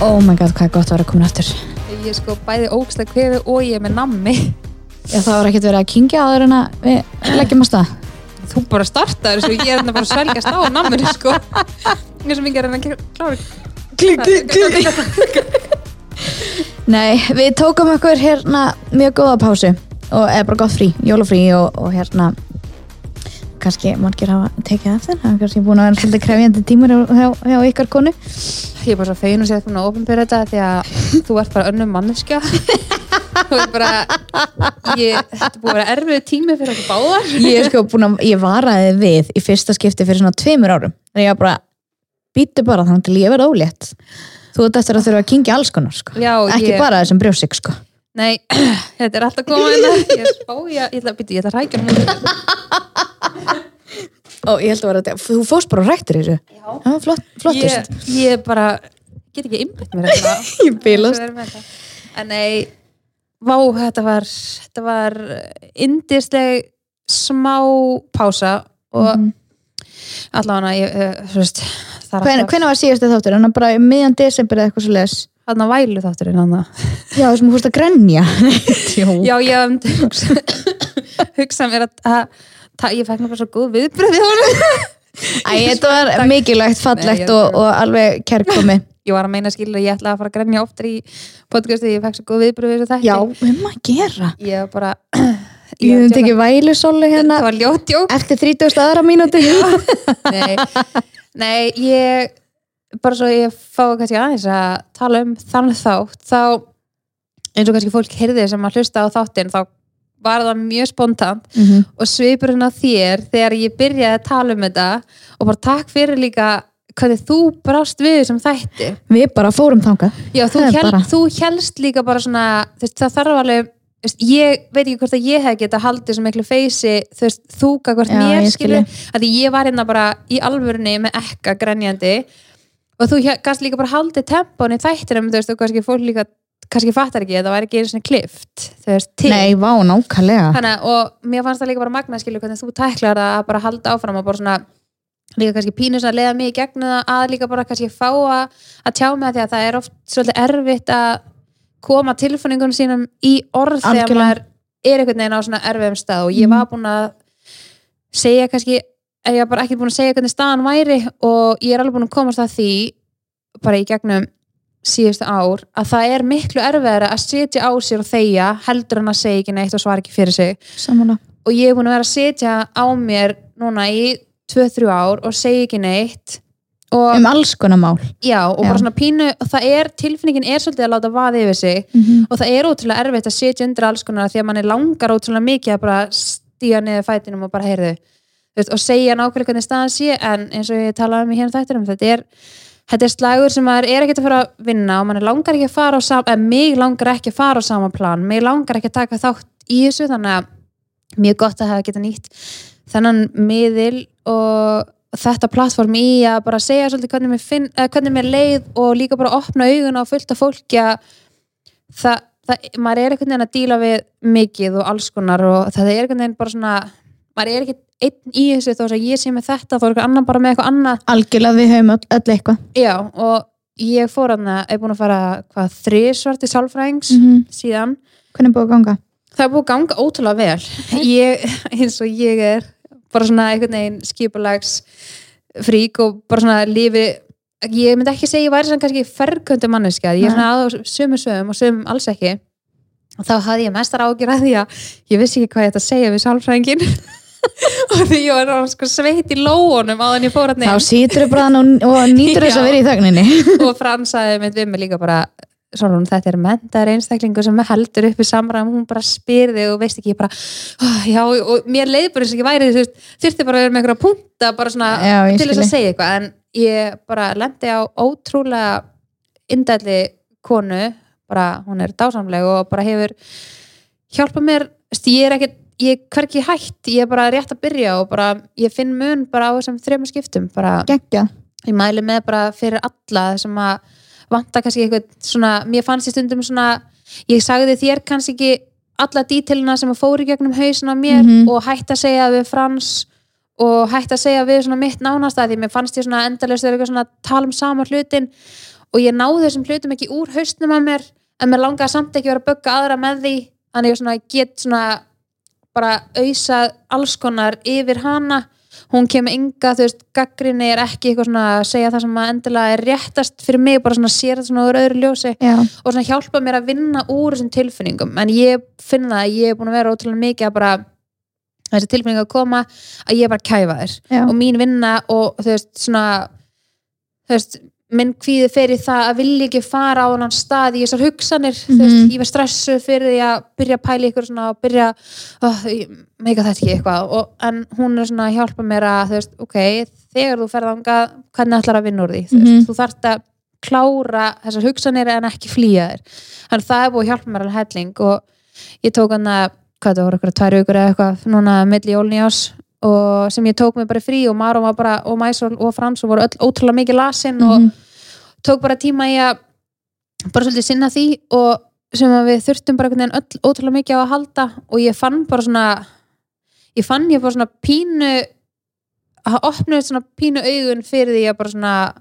Oh my god, hvað er gott að vera komin aftur. Ég er sko bæði ógstlega kveðu og ég er með nammi. Já, það var ekkert verið að kingja áður en að við leggjum á stað. Þú bara startaður svo ég er hérna bara að svelgast á namminu sko. Er svo mikið að reyna að klára. Klik, klik, klik. Nei, við tókum okkur hérna mjög góða pásu og eða bara gott frí, jólafrí og, og hérna kannski margir hafa tekið eftir, það er kannski búin að vera svolítið krefjandi tímur hjá, hjá, ykkar konu. Ég er bara svo fegin og sér að ofinbyrja þetta því að þú ert bara önnum manneskja. Þú ert bara, ég, þetta búin að vera erfið tími fyrir okkur báðar. Ég er sko búin að, ég varaði við í fyrsta skipti fyrir svona tveimur árum. Þannig ég var bara, býtu bara þannig til ég verða ólétt. Þú ert eftir að þurfa að kingja alls konar, sko. Já, Ekki ég, bara þessum brjósik, sko. Nei, þetta er alltaf komað hérna. Ég held að vera þetta, þú fórst bara og rættir þessu. Já. Já, flott, flottist. Ég, ég bara, get ekki innbytt mér þetta. Ég bílast. En nei, vá, þetta var, þetta var indisleg smá pása og Mhm. allavega, er Hven, Hvenær var síðasti þáttur? Þannig bara um miðjan desember eða eitthvað svo les. Þarna vælu þátturinn hann Já, þessum fórst að grenja. Já, ég hugsa mér að, að, að ég fekk bara svo góð viðbröð við honum Æ, þetta var mikilvægt, Nei, fallegt ég- og, og alveg kærkomi. Ég var að meina skilur að ég ætlaði að fara að grenja oftar í podcastu, ég fekk svo góð viðbröð við þetta Já, um að gera. Ég var bara Ég hef tekið vælusólu hérna Það eftir 30. aðra mínúti. nei, nei, ég bara svo ég fá kannski aðeins að tala um þann þátt þá eins og kannski fólk heyrði sem að hlusta á þáttinn þá var það mjög spontant Mm -hmm. og svipurinn á þér þegar ég byrjaði að tala um þetta og bara takk fyrir líka hvernig þú brást við þessum þætti Við bara fórum þangað. Já, þú, hel, bara- þú helst líka bara svona þú veist, það þarf alveg þú veist, ég veit ekki hvort að ég hef getað haldið svo miklu feysi, þú veist, þú gagvart Já, mér ég skil skilur, að ég var hérna bara í alvörunni með ekka grenjandi og þú gæst líka bara haldið tempón í þættinum, þú veist, og kannski fólk líka kannski fattar ekki, að það væri ekki einu svona klift þú veist, til Nei, vá, nákvæmlega. Þannig, að- og mér fannst það líka bara magna skilur hvernig þú tæklar að bara halda áfram og bara svona líka kannski pínu svona að leiða mig í gegnum það að líka bara kannski fá að, að tjá með því að það er oft svolítið erfitt að koma tilfinningunum sínum í orð þegar Algjörlega. maður er einhvern veginn á svona erfiðum stað og ég Mhm. var búin að segja kannski ég var bara ekki búin að segja hvernig staðan væri og ég er alveg búin að komast að því bara í gegnum síðustu ár að það er miklu erfiðara að setja á sér og þegja heldur en að segja ekki neitt og svara ekki fyrir sig Samanlega. og ég er búin að vera að setja á mér núna í 2-3 ár og segja ekki neitt og, Um alls konar mál. já, og Já. bara svona pínu og það er, tilfinningin er svolítið að láta vaði yfir sig Mm -hmm. og það er ótrúlega erfitt að setja undir alls konar því að mann er langar ótrúlega mikið að bara stíga niður fætinum og bara heyrðu og segja nákvæmlega hvernig staðan sé en eins og ég talaði um í hérna þættinum þetta er, þetta er slagur sem maður er ekkert að fara að vinna og mann langar ekki að fara á sama, eða mig langar ekki að fara á sama plan. Mig langar ekki að taka þátt í þessu þannig að mjög gott að hafa geta nýtt þennan miðil og þetta plattform í að bara segja svolítið hvernig mér, finn, hvernig mér leið og líka bara opna augun á fullt af fólki að það, það, maður er einhvern veginn að díla við mikið og alls konar og það er einhvern veginn bara svona maður er ekki einn í þessu þó að ég sé með þetta þá er einhver annan bara með eitthvað annað. Algjörlega við höfum öll, öll eitthvað. já og ég fór hann að er búin að fara hvað þrísvart í sálfræðings Mm síðan. Hvernig er búið að ganga? það er búið að ganga ótrúlega vel. Ég, eins og ég er bara svona einhvern veginn skipulags frík og bara svona lífi ég myndi ekki segja ég væri svona kannski ferköndu manneskja, ég er svona á sömu sögum og sögum alls ekki. Og þá hafði ég mestar ágjur að því að ég vissi ekki hvað ég ætti að segja við sálfræðingin og því ég var sko sveit í lóunum á þannig ég fór að Þá situr þú bara og, nýtur þess að vera í þögninni. og Frans sagði mitt við mig líka bara svona, þetta er mentaður einstaklingur sem heldur upp í samræðum, hún bara spyr þig og veist ekki, ég bara, oh, já og mér leið bara eins og ekki væri, þurfti bara að vera með einhverja punta, bara svona Já, ég til þess að segja eitthvað, en ég bara lendi á ótrúlega indæli konu, bara hún er dásamleg og bara hefur hjálpað mér, ég er ekkert ég er hverki hætt, ég er bara rétt að byrja og bara, ég finn mun bara á þessum þrejum skiptum, bara Gekkja. ég mæli með bara fyrir alla sem að vanta kannski eitthvað svona, mér fannst í stundum svona ég sagði þér kannski ekki alla dítilina sem að fóri gegnum hausin á mér Mhm. og hætti að segja við Frans og hætti að segja við svona mitt nánasta því mér fannst ég svona endalaust þegar eitthvað svona að tala um sama hlutin og ég náði þessum hlutum ekki úr haustnum að mér en mér langaði samt ekki að vera að bugga aðra með því þannig ég svona get svona bara auðsa alls konar yfir hana. Hún kemur ynga, þú veist, gaggrinni er ekki eitthvað svona að segja það sem að endilega er réttast fyrir mig, bara svona sér það svona úr öðru ljósi já, og svona hjálpa mér að vinna úr þessum tilfinningum. En ég finna að ég er búin að vera ótrúlega mikið að bara þessi tilfinning að koma að ég bara kæfa þér já, og mín vinna og þú veist svona þú veist minn kvíði í það að vilja ekki fara á hann stað í þessar hugsanir þú veist, Mhm. ég var stressu fyrir því að byrja að pæla ykkur svona og byrja oh, meika þetta ekki eitthvað og, en hún er svona að hjálpa mér að þú veist, ok, þegar þú ferð anga hvernig ætlar að vinna úr því veist, Mhm. þú þarft að klára þessar hugsanir en ekki flýja þér þannig að það er búið að hjálpa mér alveg helling og ég tók hann að hvað það voru eitthvað tvær vikur eða eitthvað núna milli jólni ás og sem ég tók mig bara frí og Marum var bara og Mæsól og Frans og voru öll ótrúlega mikið lasin og Mhm. tók bara tíma í að bara svolítið sinna því og sem við þurftum bara einhvern veginn öll ótrúlega mikið á að halda og ég fann bara svona ég fann ég bara svona pínu að opna svona pínu augun fyrir því að bara svona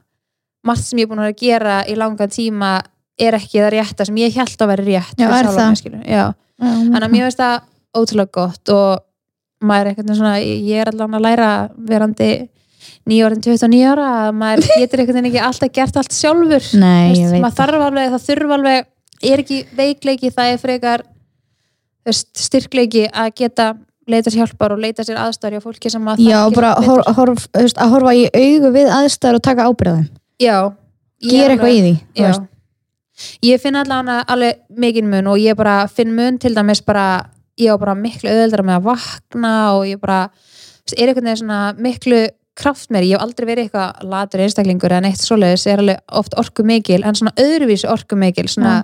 margt sem ég er búin að gera í langan tíma er ekki það rétta sem ég held að vera rétt Já, er það? mig, skilur. Já. þannig að mér veist það ótrúlega gott og maður er eitthvað svona ég er allan að læra verandi nýjórinn 29 ára að maður getur veginn ekki alltaf gert allt sjálfur Nei, veit maður þarf alveg, það þurfa alveg er ekki veikleiki, það er frekar veist, styrkleiki að geta leita sér hjálpar og leita sér aðstæður hjá fólki sem að Já, þekkir bara hor, horf, þú veist, að horfa í augu við aðstæður og taka ábyrðaðum já, Gera er eitthvað í því já. veist. ég finn allavega alveg mikinn mun og ég bara finn mun til dæmis bara ég á bara miklu auðveldra með að vakna og ég bara er einhvern veginn svona miklu kraft mér, ég hef aldrei verið eitthvað latur einstaklingur en eitt svoleiðis er alveg oft orku mikil en svona öðruvísi orku mikil svona,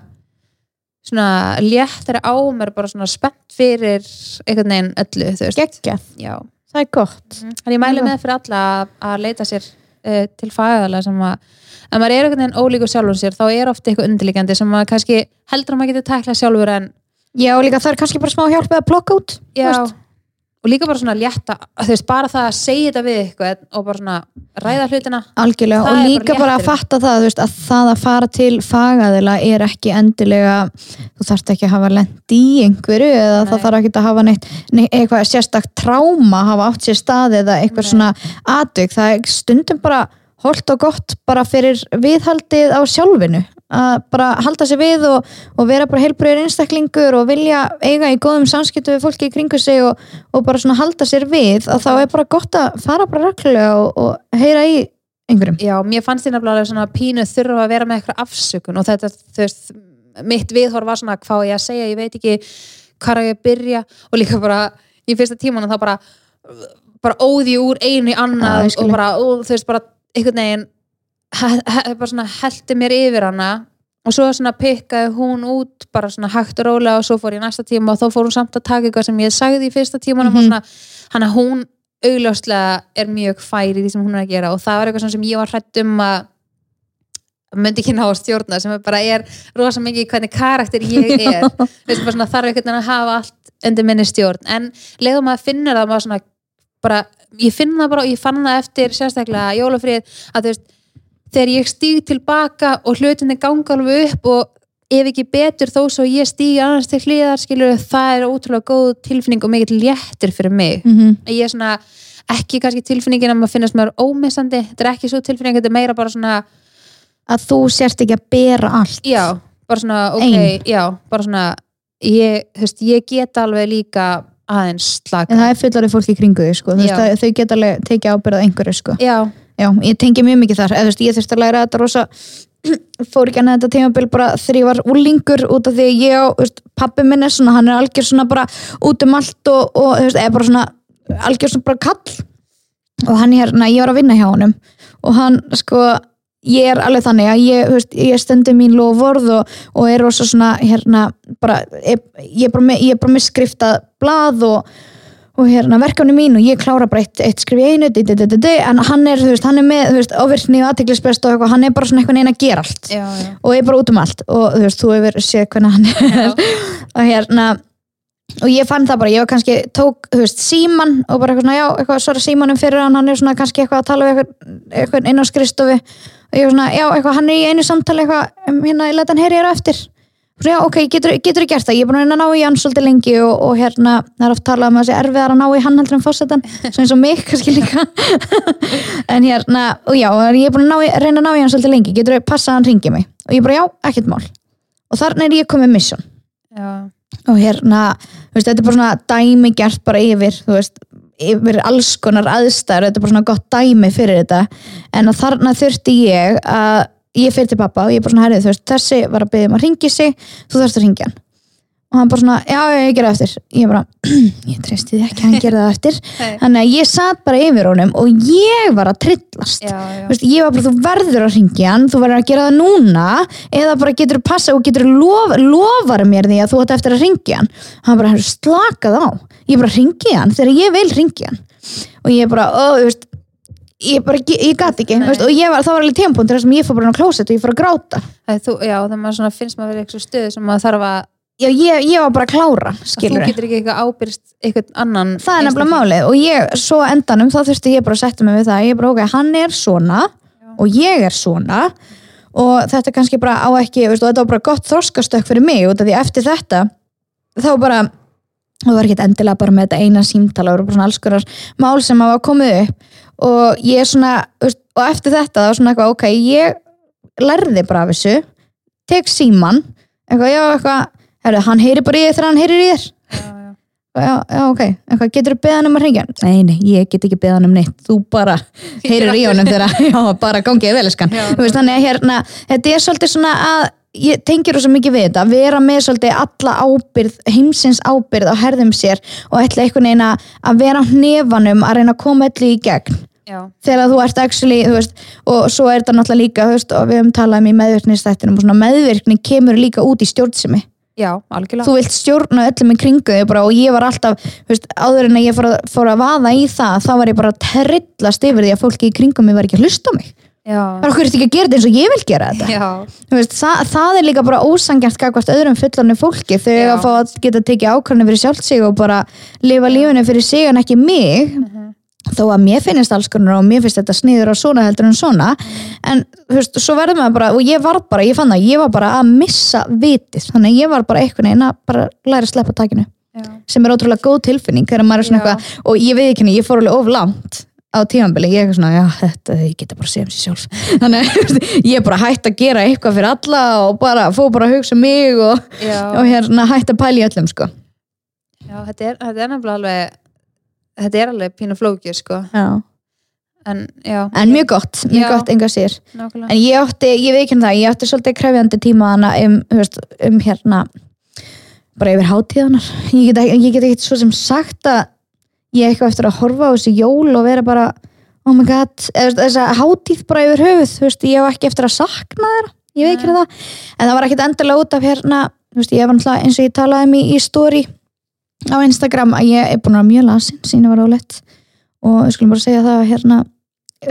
svona léttari á mér bara svona spennt fyrir einhvern veginn öllu þú veist. Geggjað, Já. það er gott. Þannig ég mæli Já. með fyrir alla að, leita sér uh, til fagala sem að ef maður er einhvern veginn ólíkur sjálfur sér þá er ofta eitthvað undirliggjandi sem maður kannski heldur að maður getur tæklað sjálfur en Já, líka það er kannski bara smá hjálpið að plokka út já, veist. og líka bara svona létta þú veist, bara það að segja þetta við eitthvað og bara svona ræða hlutina Algjörlega, og er bara líka bara að fatta það, þú veist, að það að fara til fagaðila er ekki endilega þú þarft ekki að hafa lent í einhverju eða Nei. það þarf ekki að hafa neitt, neitt eitthvað sérstakt tráma hafa átt sér stað eða eitthvað Nei. svona atvik, það er stundum bara holdt og gott bara fyrir viðhaldið á sjálfinu að bara halda sér við og, og vera bara heilbröður einstaklingur og vilja eiga í góðum samskiptu við fólki í kringu sig og, og bara svona halda sér við að þá er bara gott að fara bara reglulega og, og heyra í einhverjum. Já, mér fannst nefnilega alveg svona pínu þurfa að vera með eitthvað afsökun og þetta, þú veist, mitt viðhorf var svona hvað ég að segja, ég veit ekki hvað á ég að byrja og líka bara í fyrsta tímanum þá bara bara óði úr einu í annað og bara, og, þú veist, bara einhvern veginn bara svona heldi mér yfir hana og svo svona pikkaði hún út bara svona hægt og rólega og svo fór ég næsta tíma og þá fór hún samt að taka eitthvað sem ég sagði í fyrsta tímanum Mhm. og svona, hann að hún augljóslega er mjög fær í því sem hún er að gera og það var eitthvað svona sem ég var hrætt um að myndi ekki ná að stjórna sem bara er rosa mikið hvernig karakter ég er Veistu, svona, þarf einhvern veginn að hafa allt undir minni stjórn en leiðum að finna það maður svona bara, ég finn það bara og ég fann það eftir sérstaklega jólafrið að þú veist þegar ég stíg tilbaka og hlutinni ganga alveg upp og ef ekki betur þó svo ég stíg annars til hliðar skilur það er ótrúlega góð tilfinning og mikið léttir fyrir mig mm -hmm. ég er svona ekki kannski tilfinningin að maður finnast mér ómissandi þetta er ekki svo tilfinning, þetta er meira bara svona að þú sérst ekki að bera allt já, bara svona ok, Ein. já, bara svona ég, veist, ég get alveg líka aðeins slaka en það er fullari fólk í kringu þau sko. Þau geta alveg tekið ábyrðað einhverju sko. já, já, ég tengi mjög mikið þar. Eða, þú veist, ég þurfti að læra þetta rosa fór ekki annað þetta tímabil bara þegar ég var úlingur út af því að ég á þú veist, pabbi minn er svona, hann er algjör svona bara út um allt og, og þú veist, er bara svona algjör svona bara kall. Og hann hérna, ég var að vinna hjá honum. Og hann sko ég er alveg þannig að ég, þú veist, ég stendur mín lofvorð og, og er rosa svona hérna, bara, ég, er bara með, er með skriftað blað og og hérna verkefni mín og ég klára bara eitt, eitt skrif í einu, di, di, di, en hann er, þú veist, hann er með, þú veist, ofirkni og aðteglisbest og eitthvað, hann er bara svona eitthvað neina að gera allt. Já, já. og er bara út um allt. Og þú veist, þú hefur séð hvernig hann er. Og hérna og ég fann það bara, ég var kannski tók, þú veist, síman og bara eitthvað svona, já, eitthvað svara símanum fyrir hann, hann er svona kannski eitthvað að tala við eitthvað, eitthvað inn á skristofi og og ég var svona, já, eitthvað, hann er í einu samtali eitthvað, um, hérna, Svo, já, ok, getur, getur gert það, ég er búin að ná í hann svolítið lengi og, og hérna, það er oft talað um að það sé erfiðar að ná í hann heldur en fórsetan svo eins og mig, kannski líka. En hérna, og já, ég er búin að í, reyna að ná í hann svolítið lengi, getur þau passað að hann ringi mig? Og ég bara, já, ekkert mál. Og þarna er ég komið mission. Já, og hérna, þú veist, þetta er bara svona dæmi gert bara yfir, þú veist yfir alls konar aðstæður, þetta er bara svona gott dæmi fyrir þetta, en þarna þurfti ég að ég fyrir til pappa og ég er bara svona, herrið, þú veist, þessi var að byggja um að ringi sig, þú þarfst að ringja hann. Og hann bara svona, já, já, ég gera það eftir. Ég bara, ég treysti því ekki að hann gera það eftir. Þannig að ég satt bara yfir honum og ég var að trillast. Já, já. Þú veist, ég var bara, þú verður að ringja hann þú verður að gera það núna eða bara getur passa og getur lof, lofar mér því að þú ætti eftir að ringja hann. Hann bara, slakað á. Ég bara ringi hann? Þegar ég vil ringja hann. Og ég bara, ó, þú veist ég bara, ég, gat ekki, veist, og ég var, það var alveg tímpúntur sem ég fór bara á klósett og ég fór að gráta. Er þú, já, þegar maður svona finnst maður verið eitthvað stöðu sem maður þarf að, já, ég, ég var bara að klára, að þú skilur getur ekki eitthvað ábyrst eitthvað annan það er nefnilega málið og ég, svo endanum þá þurfti ég bara að setja mig við það. Ég bara, ok, hann er svona og ég er svona og þetta er kannski bara á ekki, veist, og þetta var bara gott þroskastökk fyrir mig, af því eftir þetta þá bara það var ekkert endilega bara með þetta eina símtala svona alls konar mál sem hafa komið upp og ég er svona og eftir þetta það var svona eitthvað, ok, ég lærði bara af þessu tek síman, eitthvað, já, eitthvað herru, hann heyri bara í þér þegar hann heyrir í þér. Já, já. já, já, ok, eitthvað, getur þú beðan um að ringja nei, nei, ég get ekki beðan um neitt þú bara heyrir í honum þegar já, bara gangið veist, þannig að hérna, þetta er svolítið svona að ég tengir rosa mikið við þetta, vera með svolítið alla ábyrð, heimsins ábyrð á herðum sér og ætla einhvern veginn að að vera á hnefanum að reyna að koma öllu í gegn. Já, þegar þú ert actually, þú veist, og svo er þetta náttúrulega líka, veist, og við höfum talað um í meðvirknistættinum og svona meðvirkni kemur líka út í stjórnsemi. Já, algjörlega. Þú vilt stjórna öllum í kringu þig bara og ég var alltaf, veist, áður en að ég fór að, fór að vaða í það, þá var ég bara að trillast yfir því að fólki í kringum mig var ekki að hlusta mig. Já, Það er okkur ekki að gera þetta eins og ég vil gera þetta. Veist, það, það er líka bara ósangjart gagvart öðrum fullanum fólki. Þau eiga að fá að geta tekið ákvæmni fyrir sjálft sig og bara lifa lífinu fyrir sig en ekki mig. Mhm. þó að mér finnist alls konar og mér finnst þetta sniður og svona heldur en svona. En þú veist, svo verður maður bara og ég var bara, ég fann það, ég var bara að missa vitið, þannig að ég var bara einhvern veginn að bara læra að sleppa takinu já, sem er ótrúlega góð tilfinning þegar maður er svona Já. eitthvað og ég veit ekki henni, ég fór alveg of langt á tímanbili, ég er svona, já, þetta ég geta bara að segja um sér sjálf. Þannig ég er bara hætt að gera eitthvað fyrir alla og bara, fór bara að hugsa um mig og, og hérna hætt að pæla í öllum sko. Já þetta, er, þetta er nefnilega alveg þetta er alveg pínu flókið sko. Já. en já, en mjög gott, mjög Já. gott enga sér nákvæmlega. En ég átti, ég veit ekki um það, ég átti svolítið krefjandi tíma um, veist, um hérna bara yfir hátíðanar ég get, ekki- ekki svo sem sagt að ég eitthvað eftir að horfa á þessi jól og vera bara, oh my god veist, þessa hátíð bara yfir höfuð þú veist, ég hef ekki eftir að sakna þeirra ég veit ekki Nei. það, en það var ekkit endilega út af hérna, þú veist, ég var náttúrulega eins og ég talaði um í, í story á Instagram að ég er búin að vera mjög lasin sína var álegt og við skulum bara segja það að hérna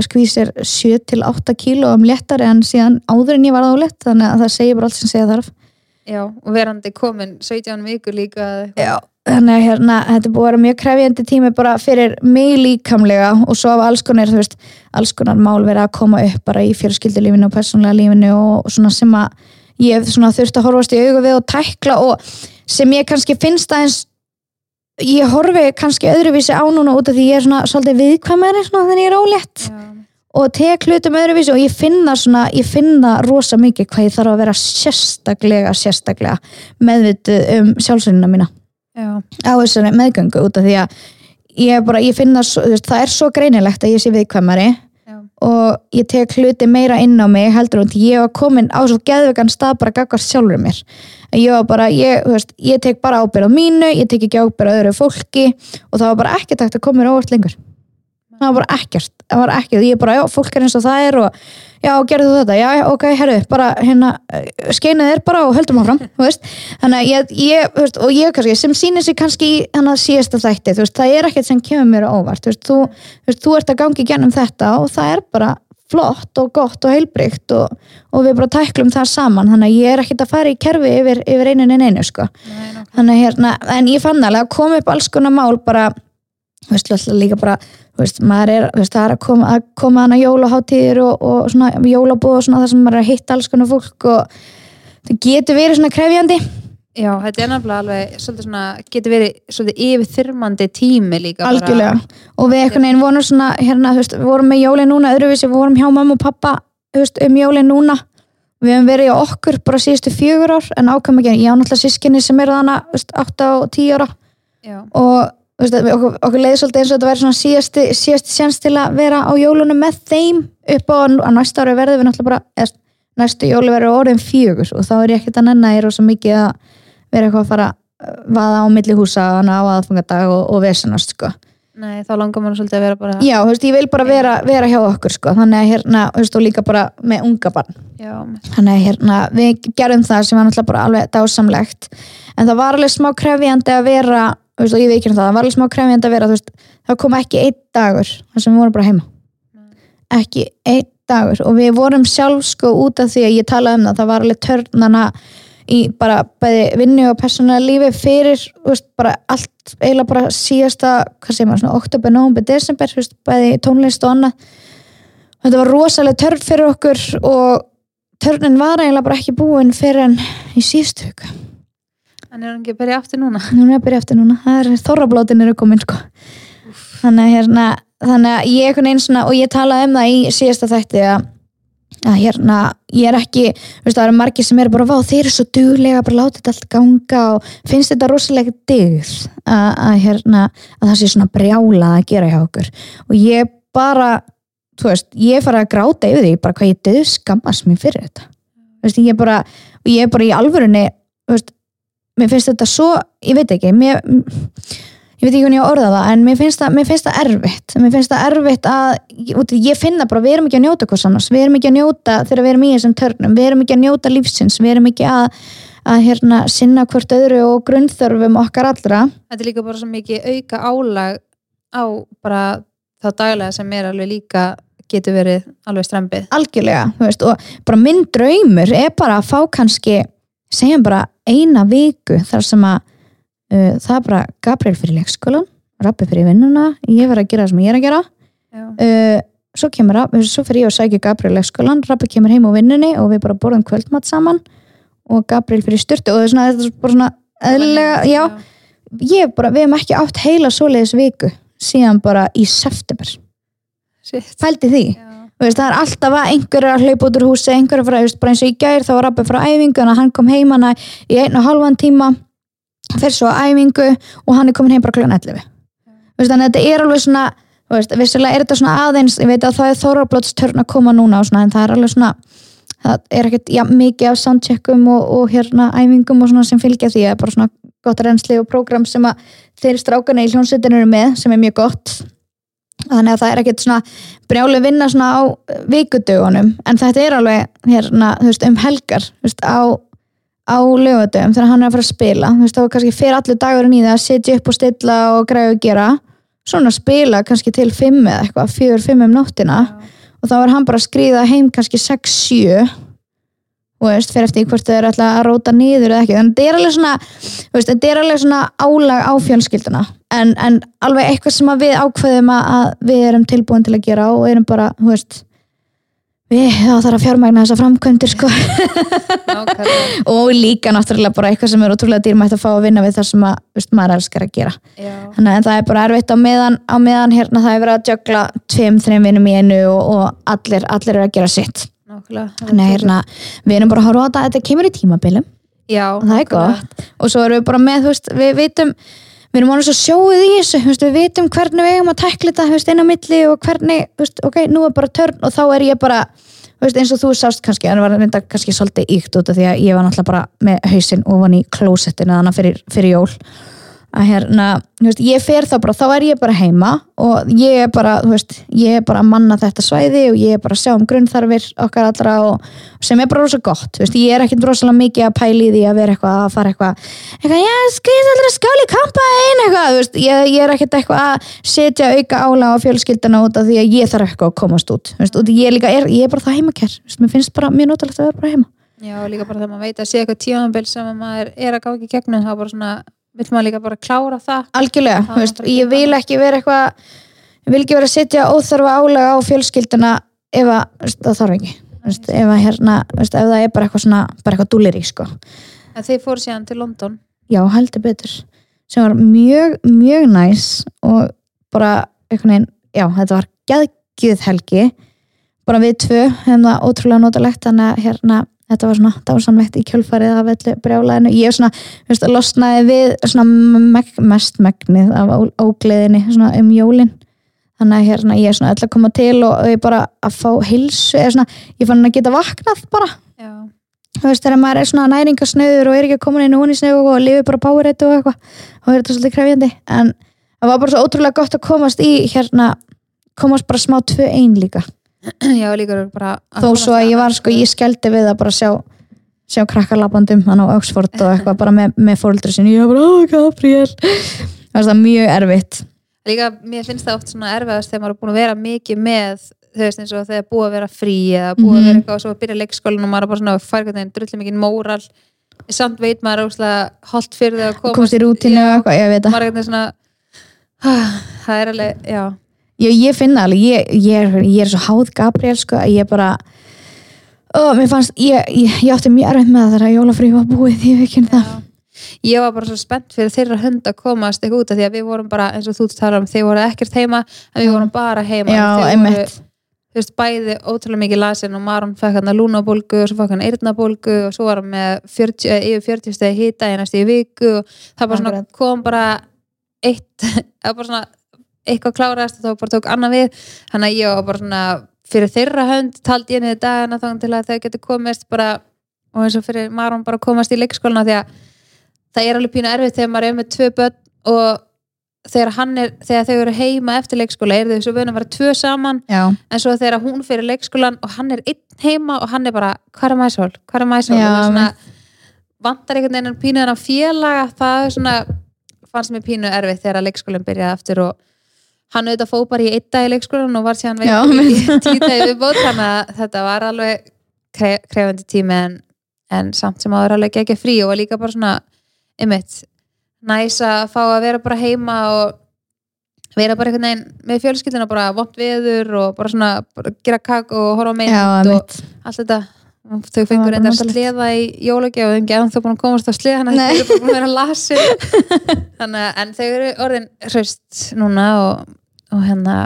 skvís er 7-8 kíló um léttari en síðan áður en ég var álegt þannig að það segir bara allt sem segja þarf já, og verandi komin 17 vikur líka. Já, þannig að hérna, þetta búið að vera mjög krefjandi tími bara fyrir mig líkamlega og svo af alls konar, þú veist, alls konar mál verið að koma upp bara í fjölskyldulífinu og persónlega lífinu og svona sem að ég hef svona þurft að horfast í augu við og tækla og sem ég kannski finnst aðeins ég horfi kannski öðruvísi á núna út af því ég er svona svolítið viðkvæmari svona þegar ég er ólétt já, og tek hlutum öðruvísi og ég finna svona, ég finna rosa mikið hvað ég þarf að vera sérstaklega, sérstaklega meðvituð um sjálfsögnuna mína já, á þessari meðgöngu út af því að ég, bara, ég finna, það er svo greinilegt að ég sé viðkvæmari já, og ég tek hluti meira inn á mig heldur en ég var komin á svo geðvegan stað bara gagvart sjálfur mér. Ég var bara, ég, veist, ég tek bara ábyrð á mínu, ég tek ekki ábyrð á öðru fólki og það var bara ekkert hægt að koma mér óvart lengur það var ekkert, það var ekkert. Ég bara, já, fólk er eins og það er og já, gerðu þetta, já, ok, herru bara hérna, skeinið er bara og höldum áfram þú veist, þannig að ég, ég veist, og ég kannski, sem sýnir sig kannski í hann að síðasta þætti, þú veist, það er ekkert sem kemur mér á óvart, þú veist, þú, þú, ert að gangi gennum þetta og það er bara flott og gott og heilbrygt og, og við bara tæklum það saman. Þannig að ég er ekkert að fara í kerfi yfir, yfir einu en einu sko. Nei, þannig að hérna, en ég fann alveg að koma upp alls konar mál bara alltaf líka bara maður er, veist, það er að koma, að koma hana jólaháttíðir og, og svona jólabúð og svona það sem maður er að hitta alls konar fólk og það getur verið svona krefjandi. Já, þetta er nefnilega alveg svona, getur verið svolítið yfirþyrmandi tími líka algjörlega, og við einhvern veginn vorum svona hérna, þú veist, við vorum með jólin núna öðruvísi, við vorum hjá mamma og pappa þú veist, um jólin núna. Við hefum verið á okkur bara síðustu fjögur ár en ákvæm ekki, ég á náttúrulega sískinni sem eru þannig 8 og 10 ára. Já. og veist, okkur, okkur leiði svolítið eins og þetta væri svona síðasti, síðasti sjans til að vera á jólunum með þeim upp á að næsta ári verðum við náttúrulega bara eða, næstu jóli verður orðin fjögur og þá er ég ekkert að nenna ég er svo mikið að vera eitthvað að fara að vaða á milli húsa á aðfangadag og, og vesenast sko. Nei, þá langar maður svolítið að vera bara Já, þú veist, ég vil bara vera, vera hjá okkur sko. þannig að hérna, þú veist, og líka bara með unga barn Já, þannig að hérna, við gerum það sem var náttúrulega bara alveg dásamlegt en það var alveg smá krefjandi að vera veist, og ég veit ekki um það, það var alveg smá krefjandi að vera veist, það kom ekki einn dagur þar sem við vorum bara heima. Ekki einn dagur. Og við vorum sjálf sko út af því að ég talaði um það það var alveg törnana í bara bæði vinnu og persónulega lífi fyrir, veist, bara allt eiginlega bara síðasta, hvað segir maður oktober, november, desember, bæði tónlist og annað. Þetta var rosalega törn fyrir okkur og törnin var eiginlega bara ekki búin fyrir en í síðustu huga en er hann ekki að byrja aftur núna? Nú er að byrja eftir núna, það er þorrablótin eru komin sko. Þannig að hérna, þannig að ég einhvern veginn svona og ég talaði um það í síðasta þætti að að hérna, ég er ekki veist, það eru margir sem eru bara, vá, þeir eru svo duglega bara láta þetta allt ganga og finnst þetta rosalega digð að, að hérna, að það sé svona brjála að gera hjá okkur. Og ég bara þú veist, ég fara að gráta yfir því bara hvað ég döð skammast mér fyrir þetta. Veist, ég bara, og ég er bara í alvörunni veist, mér finnst þetta svo, ég veit ekki mér ég veit ekki hvernig ég á orða það en mér finnst það, mér finnst það erfitt. Mér finnst það erfitt að ég finna bara, við erum ekki að njóta hvers annars. Við erum ekki að njóta þegar við erum í þessum törnum. Við erum ekki að njóta lífsins, við erum ekki að, að hérna, sinna hvort öðru og grunnþörfum okkar allra. Þetta er líka bara svo mikið auka álag á bara þá daglega sem er alveg líka getur verið alveg strempið algjörlega, veist, og bara minn draumur er bara að fá kannski segjum bara eina viku þar sem að uh, það er bara Gabriel fyrir leikskólan Rappi fyrir vinnuna, ég verð að gera það sem ég er að gera. Uh, svo kemur svo fyrir ég og sækja Gabriel leikskólan Rappi kemur heim á vinnunni og við bara borðum kvöldmatt saman og Gabriel fyrir styrtu og svona, þetta er bara svona eðlega, já, ég bara, við hefum ekki átt heila svoleiðis viku síðan bara í september. Fældi því Veist, það er alltaf að einhver er að hlaupa út úr húsi einhver er að fara, bara eins og í gær þá var Rappi frá æfingu en hann kom heim hana í einu og halvan tíma fer svo æfingu og hann er komin heim bara kl. 11 veist, þannig að þetta er alveg svona veist, vissilega er þetta svona aðeins ég veit að það er þórablótstörn að koma núna svona, en það er alveg svona það er ekkert ja, mikið af soundcheckum og, og hérna æfingum og svona sem fylgja því að bara svona gott reynsli og prógram sem að þeir strákana í hljónsettinu eru með sem er mjög gott þannig að það er ekkert svona brjáli vinna svona á vikudögunum. En þetta er alveg hérna, veist, um helgar veist, á á lögutum þegar hann er að fara að spila. Veist þá kannski fer allir dagurinn í það að setja upp og stilla og græða og gera. Svona að spila kannski til fimm eða eitthvað, fjör, fimm um nóttina. Og þá er hann bara að skrýða heim kannski 6-7 og veist, fyrir eftir hvort þau eru alltaf að róta nýður eða ekki, að þetta er alveg svona veist, þetta er alveg svona álag á fjölskylduna. En, en alveg eitthvað sem við ákveðum að við erum tilbúin til að gera og erum bara, þú veist við þá þarf að fjármægna þessa framkvæmdir sko. Og líka náttúrulega bara eitthvað sem er ótrúlega dýrmætt að fá að vinna við það sem að, veist, maður elskar að gera. Þannig að það er bara erfitt á meðan, á meðan hérna það er verið að jögla tveim, þreim vinnum í einu og, og allir, allir að hérna, við erum bara að horfa á þetta þetta kemur í tímabilum. Já, það er gott. Og svo erum við bara með, veist, við veitum við erum alveg svo sjóðið í þessu veist, við veitum hvernig við eigum að tekla þetta inn á milli og hvernig, veist, ok, nú er bara törn og þá er ég bara veist, eins og þú sást kannski, en það var reynda kannski svolítið íkt út af því að ég var náttúrulega bara með hausinn ofan í klósettinu þannig fyrir, fyrir jól að hérna, veist, ég fer þá bara, þá er ég bara heima og ég er bara, veist, ég er bara að manna þetta svæði og ég er bara að sjá um grunnþarfir okkar allra og sem er bara rosalega gott, veist, ég er ekkert rosalega mikið að pæli því að vera eitthvað að fara eitthvað eitthvað, já, skrið allra skáli kampa einn eitthvað, ég, ég er ekkert eitthvað að setja auka ála á fjölskyldana út af því að ég þarf eitthvað að komast út og ég líka, er, ég er bara það heimakær bara heima. Já, líka bara þegar maður veit að sé eitthvað tímanbel sem maður er að gáði gegnum, þá bara svona vill maður líka bara klára það? Algjörlega, Það veist, ég vil ekki vera eitthvað vil ekki vera að setja óþarfa álega á fjölskylduna ef að, það þarf ekki. Veist, ef að hérna, veist, ef það er bara eitthvað svona bara eitthvað dúlir í, sko. En þeir fóru síðan til London? Já, heldur betur, sem var mjög mjög næs og bara einhvern veginn, já, þetta var geðgjuð helgi. Bara við tvö, það ótrúlega notalegt. Þannig að hérna, þetta var svona dásamlegt í kjölfarið af öllu brjálæðinu. Ég svona, þú veist, losnaði við svona meg, mest megnið af ógleðinni svona um jólin. Þannig að hérna, ég er svona öll að koma til og, ég bara að fá hilsu eða svona, ég fann að geta vaknað bara. Þú veist, þegar maður er svona næringasnöður og er ekki að koma inn í húnisnöðu og lifi bara powerhead og eitthvað og er þetta svolítið krefjandi. En það var bara svo ótrúlega gott að komast í hérna, komast bara smá 2-1 líka já, líka bara þó svo að ég var sko, ég skelldi við að bara sjá sjá krakkalabandum hann á Oxford og eitthvað bara með, með fóruldri sinni, ég var bara, oh Gabriel. Það var mjög erfitt. Líka, mér finnst það oft svona erfiðast þegar maður er búin að vera mikið með þú veist eins og þegar búið að vera frí eða búið að Mhm. vera eitthvað og svo að byrja leikskólan og maður er bara svona fær hvernig drullu mikið móral. Samt veit maður óslega holdt fyrir þau að komast í rútinu og eitthvað, ég veit það. Maður er svona ah, það er alveg, já ég, ég finna alveg, ég, ég, er, ég er svo háð Gabriel sko, að ég bara ó, mér fannst, ég, ég, átti mjög erfitt með það þegar jólafrí var búið, ég veit ekki það. Ég var bara svo spennt fyrir þeirra hund að komast eitthvað út af því að við vorum bara eins og þú talar um þeir voru ekkert heima en við Já. vorum bara heima. Já, einmitt. þú veist, bæði ótrúlega mikið lasin og Maron fekk hann að lúnabólgu og svo fekk hann eyrnabólgu og svo var hann með 40, eh, yfir 40 stegi hýta næstu í viku og það bara kom bara eitt, það bara svona eitthvað klárast og þá bara tók annað við. Þannig að ég var bara svona fyrir þeirra hönd taldi ég niður dagana þá til að þau getur komist bara og eins og fyrir Maron bara komast í leikskóluna því að það er alveg pínu erfitt þegar maður er með tvö börn og þegar, er, þegar þau eru heima eftir leikskóla er þau svo vöna að vera tvö saman. Já, en svo þegar hún fyrir leikskólan og hann er einn heima og hann er bara hvað er mæsól, hvað er mæsól vantar einhvern veginn pínu þennan félaga, það svona fannst mér pínu erfitt þegar að leikskólan byrjaði aftur og hann auðvitað fó bara í einn dag í leikskólan og var síðan Já, veikur í tíu dagi viðbót þannig að þetta var alveg kre krefandi tími en, en samt sem áður alveg ekki frí og var líka bara svona ymmit, næs að fá að vera bara heima og vera bara einhvern veginn með fjölskyldina bara vont veður og bara svona bara gera kakk og horfa mynd já, og allt þetta. Þau var fengur bara reyndar notalegt. sleða í jólagjöf og ekki ennþá búin að komast á sleða þannig að þau eru búin að vera að en þau eru orðin hraust núna og, og hérna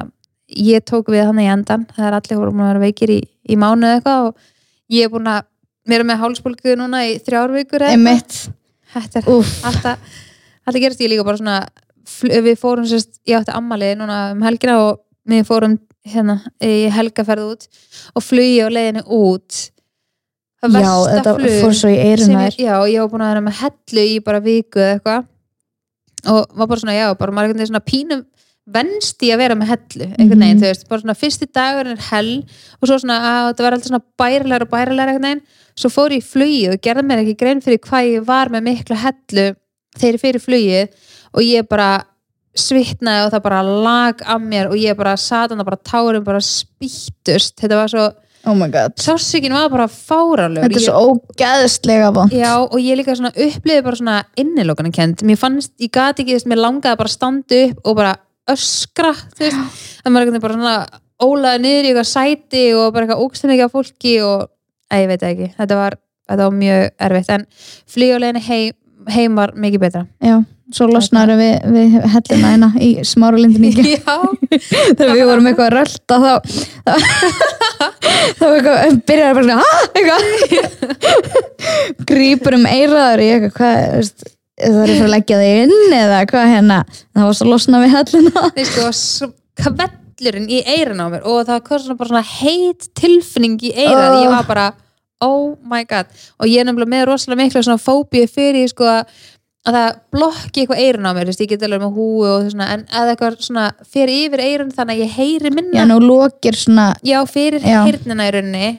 ég tók við hann í endan það er allir voru búin að vera veikir í, í mánu eða eitthvað og ég er búin að vera með hálsbólgu núna í þrjár vikur eða eitthvað. einmitt, þetta er alltaf, alltaf gerist ég líka bara svona við fórum sérst, ég átti ammali núna um helgina og við fórum hérna í helgaferð út og flugi á leiðinu út. Það já, versta þetta flug fór svo í sem eiruna ég, já, ég var búin að vera með hellu í bara viku eða eitthvað. Og var bara svona, já, bara maður einhvern veginn svona pínum venst í að vera með hellu einhvern veginn, Mhm. þú veist, bara svona fyrsti dagur er hell og svo svona, að þetta var alltaf svona bærilegur og bærilegur einhvern veginn. Svo fór ég í flugið og gerði mér ekki grein fyrir hvað ég var með mikla hellu þegar ég fyrir flugið og ég bara svitnaði og það bara lag af mér og ég bara satan og bara tárum bara spýttust. Þetta var svo, oh sásökin var bara fáralegur þetta er svo ógæðslega vond Já, og ég líka svona upplifði bara svona innilokana kent, mér fannst, ég gati ekki, þú veist, mér langaði bara að standa upp og bara öskra, þú veist, það maður veginn bara svona ólaði niður í eitthvað sæti og bara eitthvað ógstum ekki af fólki og, að ég veit það ekki, þetta var, þetta var mjög erfitt, en flýjuleginni heim, heim var mikið betra. já, svo losnaru við, við hellina eina í smára lindin Já, þegar við vorum eitthvað að rölda þá þá eitthvað, byrjar bara svona grípur um eiraður í eitthvað hvað, veist, það er fyrir að leggja þig inn eða hvað hérna, það var svo losna við hellina og svo kvellurinn í eirun á mér og það kom svona bara svona heit tilfinning í eirað, Oh. ég var bara oh my god, og ég er nefnilega með rosalega mikla svona fóbíu fyrir sko að að það blokki eitthvað eirun á mér ég get alveg með húu og svona en að eitthvað svona fyrir yfir eirun þannig að ég heyri minna. Já, nú lokir svona já, fyrir heyrnina í rauninni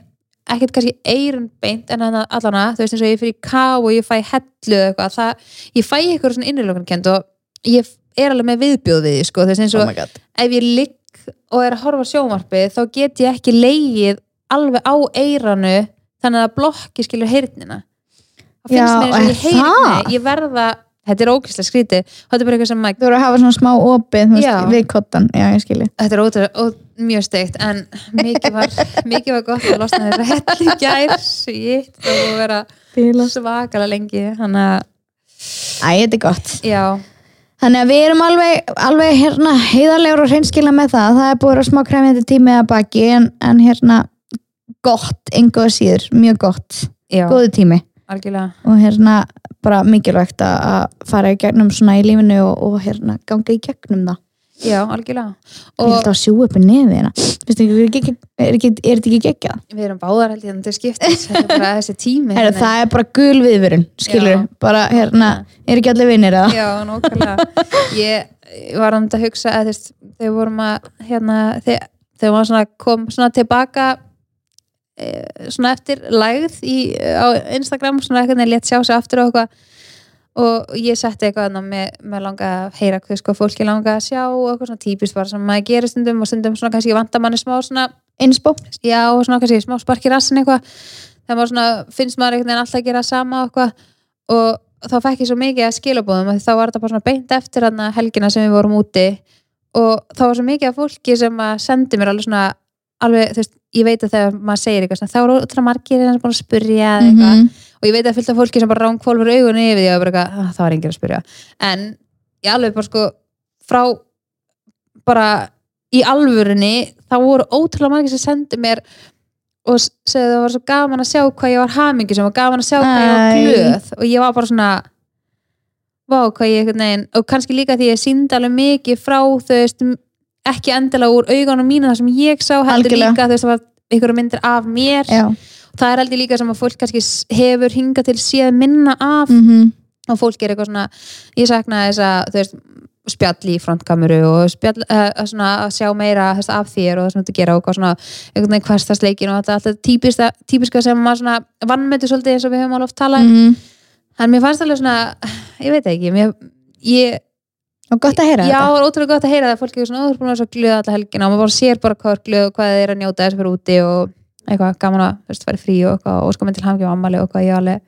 ekkert kannski eirun beint en þannig allana, þú veist eins og ég fyrir ká og ég fæ hellu eða eitthvað, það, ég fæ eitthvað svona innilökunkend og ég er alveg með viðbjóð við sko, þú veist eins og oh my god. ef ég ligg og er að horfa á sjónvarpið þá get ég ekki leigið alveg á eiranu þannig að blokki skilur heyrnina. Það finnst mér eins og ég nei, ég verða þetta er ógæslega skrítið. Og þetta er bara eitthvað sem maður Þú voru að hafa svona smá opið veist, við kottan, já Þetta er ótrúlega, ó, mjög steikt en mikið var, mikið var gott að losna þér hell í gær. Var að vera svakalega lengi þannig að, þetta er gott. Já, Þannig að við erum alveg, alveg hérna heiðarlegur og hreinskila með það. Það er búið að smá krefjandi tími að baki en, en hérna gott, engu að síður, mjög gott. Góðu tími algjörlega. Og hérna bara mikilvægt að- að fara í gegnum svona í lífinu og, og hérna ganga í gegnum það. Já, algjörlega. Ég held og að sjú upp í nefið hérna? Vistu ekki, er, þetta ekki geggjað? við erum báðar held ég en þetta skiptis, þetta er bara þessi tími Herra, hérna. það er bara gul viðvörun, skilur bara hérna, er ekki allir vinnir eða? Já, nákvæmlega. Ég, ég var um þetta að hugsa að þegar vorum að hérna, þegar, maður kom svona tilbaka svona eftir lægð í, á Instagram, svona eitthvað en létt sjá sig aftur og eitthvað. Og ég setti eitthvað með, með langa að heyra hvað sko fólki langa að sjá og eitthvað svona típist bara sem maður gerir stundum og stundum svona kannski vantar manni smá svona Inspo? já, og svona kannski smá spark í rassin eitthvað. Þegar maður svona, finnst maður einhvern veginn alltaf að gera sama og eitthvað. Og þá fekk ég svo mikið að skilabóðum þá var þetta bara svona beint eftir helgina sem við vorum úti. Og þá var svo mikið af fólki sem að sendi mér alveg svona alveg, þú veist, ég veit að þegar maður segir eitthvað þá eru ótrúlega margir sem búin að spurja eitthvað Mhm. og ég veit að fylgta fólki sem bara ránkvólfur augunni yfir því og bara eitthvað, "Ah, það var enginn að spyrja. En ég alveg bara sko frá bara í alvörunni þá voru ótrúlega margir sem sendi mér og segðu það var svo gaman að sjá hvað ég var hamingi sem var gaman að sjá hvað ég var glöð. Og ég var bara svona vá hvað ég veginn og kannski líka því ég síndi alveg mikið frá þau ekki endilega úr augunum mínu það sem ég sá heldur Algjörlega. líka þú veist það var einhverja myndir af mér Já. það er heldur líka sem að fólk kannski hefur hingað til séð minna af Mm og fólk er eitthvað svona ég sakna þess að veist spjall í frontkameru og spjall uh, svona að sjá meira þess, af þér og það sem þú gera og svona einhvern veginn hverstasleikin og þetta típiska, típiska sem maður svona vannmötu svolítið eins og við höfum alveg oft talað um -hmm. en mér fannst alveg svona, ég veit ekki mér, ég, Og gott að heyra já, þetta. það er ótrúlega gott að heyra það. Fólk er svona, þú er búin að vera svo glöð alla helgina. Og maður bara sér bara hvað er glöð og hvað er að njóta þess fyrir úti og eitthvað gaman að þú veist, fara frí og eitthvað og sko minn til hamngi og ammali og hvað ég alveg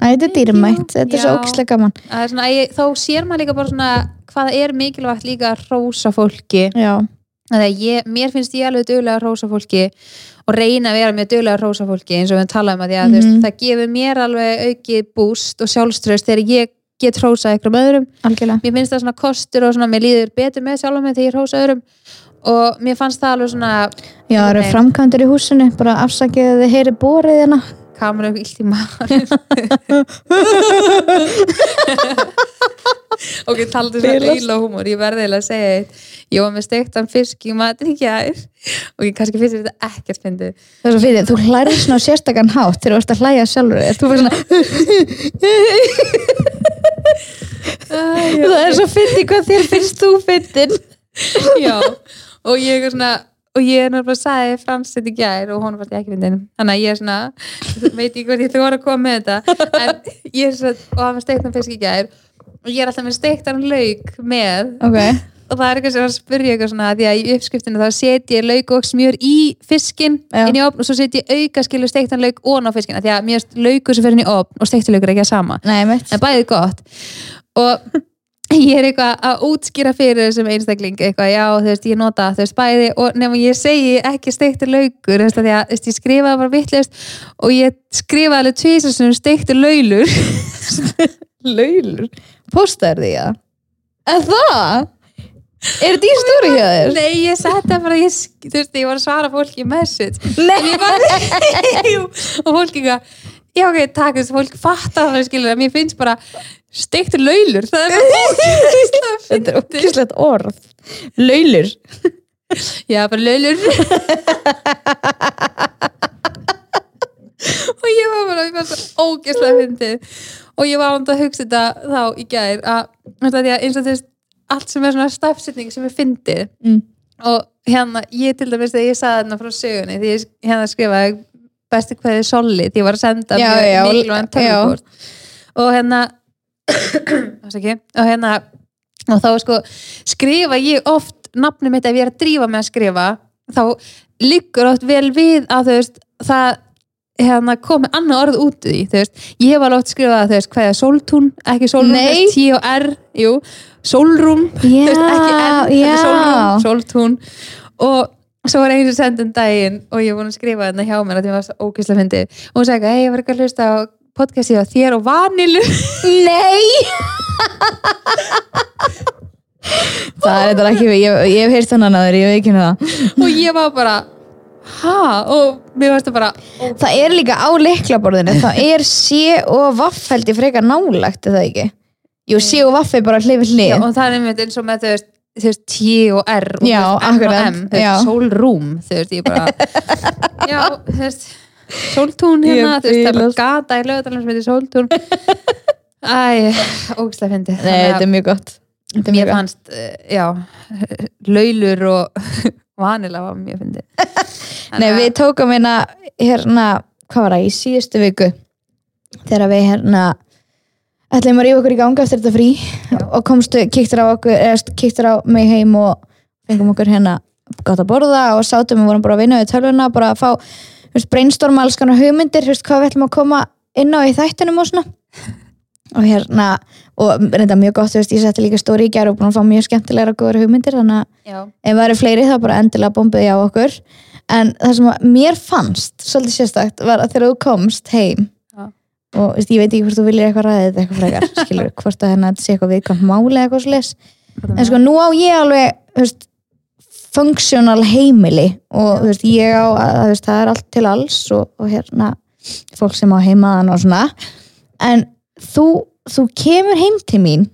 Æ, Þetta er dýrmætt, þetta er svo Já. ógislega gaman. Það er svona, ég, þá sér maður líka bara svona hvað það er mikilvægt líka að rósa fólki. Já, ég, mér finnst ég alveg duglega að rósa fólki og reyna að vera mjög duglega að rósa fólki eins og við talaðum að því að mm. Mhm. það gefur mér alveg aukið búst og sjálfströst þegar ég get rósa ykkur öðrum. Algjörlega. Mér finnst það svona kostur og svona mér líður betur með sjálfum mig þegar ég rósa öðrum. Og mér fannst það alveg svona Já, það eru framkvæmdur í húsinu bara afsakið að þið heyri borið hérna. Eitthvað illt í maður ok, taldu svo Bilast. eila húmor. Ég verði eiginlega að segja eitt. Ég var með steiktan fisk í matinn í gær. Og ég kannski finnst þetta ekkert fyndið. Það er svo fyrir, þú hlærir svona sérstakann hátt þegar þú ert að hlæja sjálfur. Þú fyrir svona svo fyndið hvað þér finnst þú fyndin já, og ég er svona og ég er náttúrulega sagði Frans þetta í gær og hún var ekki fyndin þannig að ég er svona, veit ekki ég þú var að koma með þetta. En ég er svona, og það var steiktan fisk í gær. Og ég er alltaf með steiktan lauk með. Ok, og það er eitthvað sem var að spyrja eitthvað svona því að í uppskriftinu þá setji ég lauk og smjör í fiskin Já. inn í opn og svo setji ég auka skilur steiktan lauk ón á fiskin af því að erst laukur sem fer inn í opn og steiktan laukur er ekki að sama. Nei en bæðið gott. Og ég er eitthvað að útskýra fyrir þessum einstakling eitthvað, já þú veist ég nota þú veist bæði og nefnum ég segi ekki steiktur laukur þú veist því að þú veist, ég skrifaði bara vittlust og ég skrifaði alveg tvísar sem steiktur laulur Laulur? Postaður því það? Er það? Er þetta í stóri hjá þér? Nei, ég setti það bara, ég, þú veist, ég var að svara fólki message Nei, Ég bara, og fólk eitthvað, já ok, takk, þess að fólk fattar það, skilur, að mér finnst bara steiktur laulur, það er bara þetta er okkislegt orð. Laulur. Já, bara laulur. Og ég var bara, ég var svo ógeðslega fyndið. Og ég var ánd að hugsa þetta þá í gær að, eins og þú veist, allt sem er svona stafsetning sem er fyndið Mm. og hérna, ég til dæmis þegar ég saði þarna frá sögunni, því ég hérna skrifaði bestu hverði solli, því ég var að senda Já, mjög já, mikilvægan já. tölvuport og hérna og hérna og þá sko skrifa ég oft nafnum mitt ef ég er að drífa með að skrifa þá liggur oft vel við að veist það hérna komið annað orð út í veist, ég alveg oft þú veist, hvað er sóltún, ekki sólrúm Nei. þú veist, T og R, jú, sólrúm þú Já, veist, ekki N, er sólrúm, sóltún og svo var einu sem sendum daginn og ég var búin að skrifa þetta hjá mér að ég var svo ókysla fyndi og hún sagði, hei, ég var ekki að hlusta á podcastið á þér og vanilu Nei! Það er þetta ekki ég, ég hef heyrt þannig að þeir, ég veit ekki það og ég var bara ha, og mér varst það bara Það er líka á leiklaborðinu Það er sé og vaffeldi frekar nálagt, er það ekki? Jú, sé og vaffi bara Já, hlið. Og það er einmitt eins og með þú veist, þú veist T og R og Já, N og M, þú veist, sólrúm þú veist, ég bara já, þú veist, sóltún hérna þú veist, það er gata í lögadalum sem heitir sóltún. Æ, ógæslega fyndi Nei, þetta er mjög gott. Þetta er mér mjög gott. fannst, eh, já laulur og vanila var mjög fyndi Nei, við tókum hérna, hérna hvað var það, í síðustu viku þegar við hérna ætlum að rífa okkur í ganga eftir þetta frí og komstu, kíktur á okkur eða kíktur á mig heim og fengum okkur hérna gott að borða og sátum og vorum bara að vinna við tölvuna bara að fá, veist, brainstorma alls konar hugmyndir, veist, hvað við ætlum að koma inn á í þættinum og svona. Og hérna, og reynda mjög gott, veist, ég setti líka stóri í gær og búin að fá mjög skemmtilegra góður hugmyndir, þannig að já, ef það eru fleiri þá bara endilega bombiði á okkur. En það sem mér fannst svolítið sérstakt var að þegar þú komst heim Já. Og veist, ég veit ekki hvort þú viljir eitthvað ræðið þetta eitthvað frekar skilur, hvort að hérna þetta sé eitthvað viðkvæmt máli eða eitthvað svo en sko nú á ég alveg þú veist, functional heimili og þú veist, ég á að veist, það er allt til alls og, og hérna fólk sem á heimaðan og svona. En þú, þú kemur heim til mín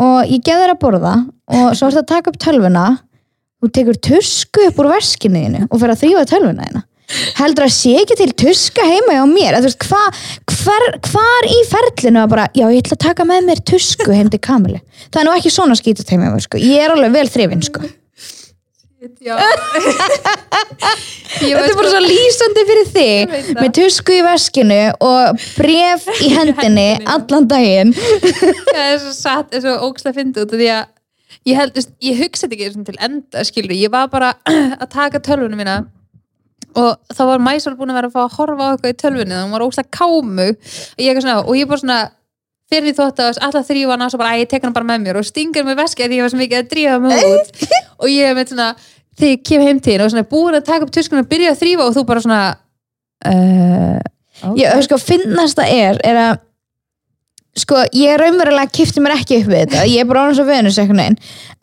og ég geð þér að borða og svo ertu að taka upp tölvuna þú tekur tusku upp úr verskinuðinu og fer að þrýfa tölvuna þína heldur að sé ekki til tuska heima hjá mér. Að þú veist, hva, hvar, hvar í ferlinu að bara, já ég ætla að taka með mér tusku heim til Kamilu það er nú ekki svona skítut heim hjá mér sko, ég er alveg vel þrifin sko. Þetta er bara svo lýsandi fyrir þig með tusku í veskinu og bref í hendinni. allan daginn. Það er svo satt, það er svo ógslag fyndi út af því að ég held, ég hugsaði ekki til enda, skilur, ég var bara að taka tölvunum mína og þá var Mæsól búin að vera að fá að horfa á eitthvað í tölvunni, þannig hún var ógslag kámu og ég, svona, og ég bara svona fyrir því þótt að alltaf hana og svo bara, æ, ég tek hana bara með mér. Og stingur með veski því ég var svo mikið að drífa mig út. Og ég er með svona, þegar ég kem heim til og svona búin að taka upp tuskuna og byrja að þrýfa og þú bara svona uh, okay. ég, sko, finnasta er, er að sko, ég raunverulega kipti mér ekki upp við þetta, ég er bara ánum svo venus einhvern veginn,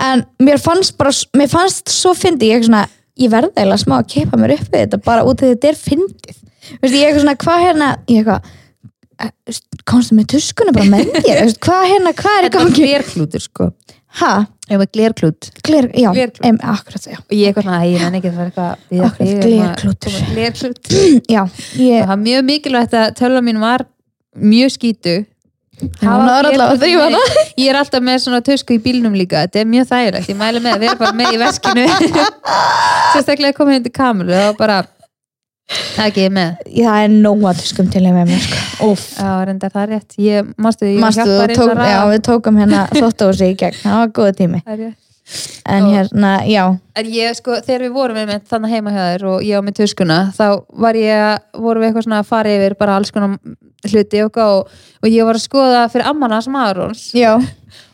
en mér fannst bara, mér fannst svo fyndi, ég svona ég verði eiginlega smá að kipa mér upp við þetta bara út af því þetta er fyndið. Veistu, ég er eitthvað svona, hvað hérna ég er eitthvað, eh, veist, komstu með tuskuna bara með mér, Veistu, hvað hérna, hvað er í Þetta var gangi? glerklútur sko. Ha, Ég var glerklút. Gler, já, Glerklút. em, akkurat, já. Og ég eitthvað svona, æ, ég nenni ekki að fara eitthvað að biðja Akkurat, þig um að- glerklútur. glerklút. Já, það ég, var mjög mikilvægt að tölva mín var mjög skítu Já, hún var allavega að þrífa hana. ég er alltaf með svona tusku í bílnum líka þetta er mjög þægilegt, ég mæli með að vera bara með í veskinu. Sérstaklega að koma hindi kamilu og bara ekki ég með. Það er nóga tuskum til ég með mér, sko já, reyndar það er rétt. Ég, mástu, þú tókum hérna þóttási í gegn, það var góða tími. Það er rétt. En Og- hérna, já, En ég sko, þegar við vorum með þannig heima hjá þér og ég á með tuskuna þá var ég, vorum við eitthvað svona að fara yfir bara alls konar hluti og, og, og ég var að skoða fyrir ammana sem Arons. Já.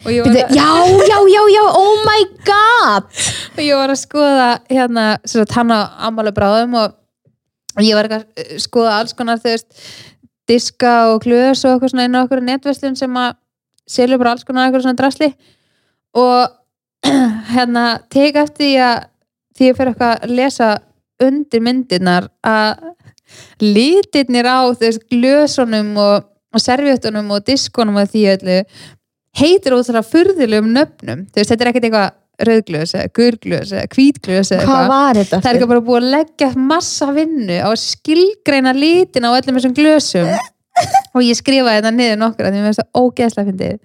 Að, já, já, já, já, oh my god! Og ég var að skoða hérna, hann á ammali bráðum og, ég var að skoða alls konar þú veist, diska og glös og eitthvað svona inn á okkur netverslun sem að selja bara alls konar eitthvað svona drasli. Og hérna tek eftir því að því ég fyrir eitthvað að lesa undir myndirnar að litirnir á veist, glösunum og, og servjötunum og diskonum og því öllu heitir út þarna furðulegum nöfnum. Þú veist, þetta er ekkert eitthvað rauðglös eða gurglös eða hvítglös eða hvað var þetta? það er ekki bara búið að leggja massa vinnu á að skilgreina litin á öllum þessum glösum og ég skrifaði þetta niður nokkur því mér finnst það ógeðslega fyndið.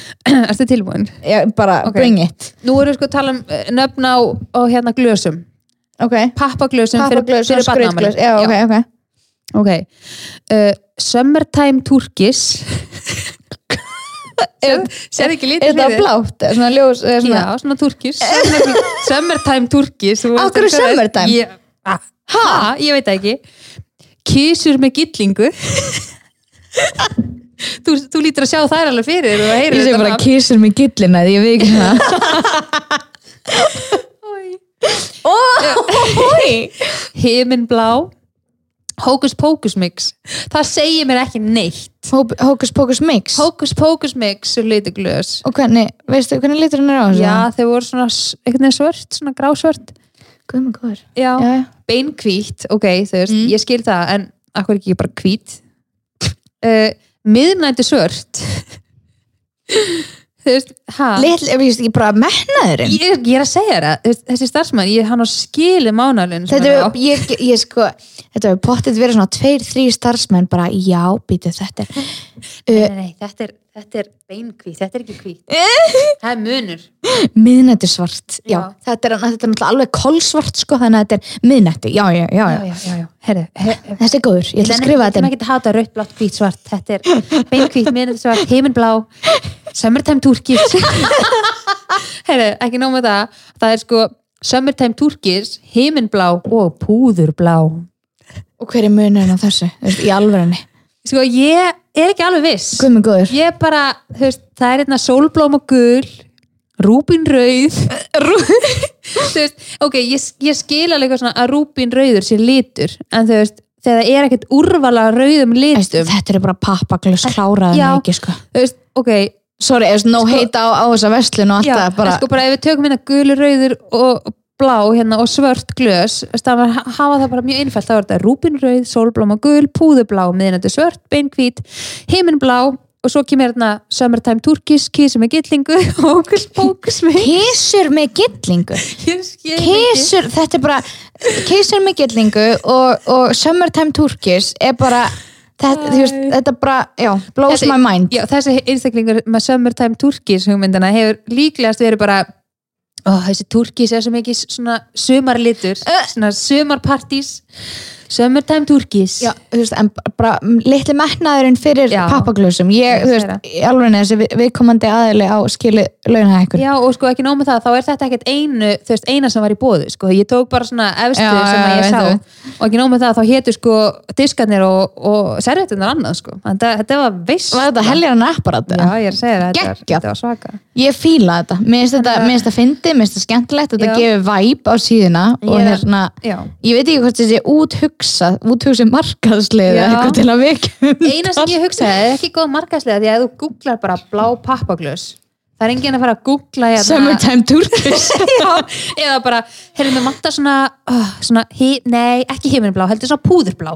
Erstu tilbúin? já, bara, Ok. bring it. Nú erum við sko að tala um eh, nöfn á, á hérna glösum. Ok, pappaglösum fyrir, pappaglös, fyrir skrautglös barnaafmæli. já, ok, ok. Ok. Uh, Summertime Turkis. Sér ekki er það blátt, eða svona ljós eða svona, Já, svona turkis. Summertime turkis. Af hverju summertime? Ég, ah, ha, ég veit það ekki. Kísur með gillingu þú, þú lítur að sjá þær alveg fyrir Ég sé bara nafn. kísur með gillina því ég veit ekki það Ói himinblá hókus pókus mix. Það segir mér ekki neitt. Hókus pókus mix? Hókus pókus mix og litiglös Og hvernig, veistu hvernig lítur hann er á þessu? já þau voru svona s- einhvern veginn svört, svona grásvört. Guð mig góður. Beinkvít, ok, þú veist, Mm. ég skil það en akkur ekki bara hvít uh, miðnætti svört. Þú veist, Litl, ég veist ekki bara metnaðurinn. Ég, ég er að segja það, þú veist, þessi starfsmann ég, hann á skili mánalinn Þetta er, ég, ég sko, þetta hefur pottit verið svona tveir, þrý starfsmenn bara, já, býtu þetta er nei, nei, nei, þetta er, þetta er beinkvít, þetta er ekki hvít það er munur. Miðnætti svart, já, Já. þetta er, þetta er náttúrulega alveg kolsvart sko, þannig að þetta er miðnætti, já, já, já, já, já. já, já, já, herru her, Þetta er góður, ég ætla að skrifa Ég þetta ekki að hata rautt, blátt, hvít, svart. Þetta er beinkvít, minnið svart, heiminblá Summertime Turkis Herru, ekki nóg með það. Það er sko Summertime Turkis, heiminblá og púðurblá. Og hver er munurinn á þessu, þú veist, í alvörinni Sko, ég er ekki alveg viss. Guð mig góður. Ég er bara, þú veist, það er hérna sólblóm og gul Rúbinrauð Þú veist, ok, ég, ég skil alveg eitthvað svona að rúbinrauður sé litur En þú veist, þegar það er ekkert úrvala rauðum litum Þetta er bara pappaglös kláraði Já. ekki sko. Þú veist, ok, Sorry, eða no heita á, á þessa vestlun og já, alltaf bara en sko bara ef við tökum hérna gulur, rauður og blá hérna og svört glös það var hafa það bara mjög einfalt þá er þetta rúbinrauð, sólblóma gul, púðublá miðnættu svört, beinkvít, heiminblá og svo kemur hérna summertime turkis, kísum með gillingu hókus pókus með Kísur með gillingu. Kísur, þetta er bara Kísur með gillingu og, og Summertime Turkish er bara þetta, veist, þetta bara, já, blows Þessi- my mind. Já, þessi einstaklingur með summertime turkis hugmyndina hefur líklegast verið bara ó, þessi turkis er svo mikið svona sumarlitur, svona sumarpartís summertime turkis Já, þú veist, en bara litli metnaðurinn fyrir pappaglösum Ég þú veist, alveg þessi við- viðkomandi aðili á skili launahækkur Já, og sko ekki nóg með það, þá er þetta ekkert einu, þú veist, eina sem var í bóðu, sko, ég tók bara svona efstu Já, sem já, ég sá. það. og ekki nóg með það, þá hétu sko diskarnir og, og servetunar annað, sko. Þetta, þetta var veist Var þetta heljar en apparat? Já, ég er að segja það, þetta Geggjað. þetta var svaka. Ég fíla þetta, mér finnst þetta fyndi, mér finnst þetta skemmtilegt, þetta Ég- ég úthugsið markaðslið Já. eða eitthvað til að vekja um eina sem ég hugsaði, er ekki góð markaðslega því að þú googlar bara blá pappaglös það er enginn að fara að googla hérna Summertime Turkish eða bara, heyrðum við matta svona, uh, svona hi, nei, ekki himinblá, heldur svona púðurblá.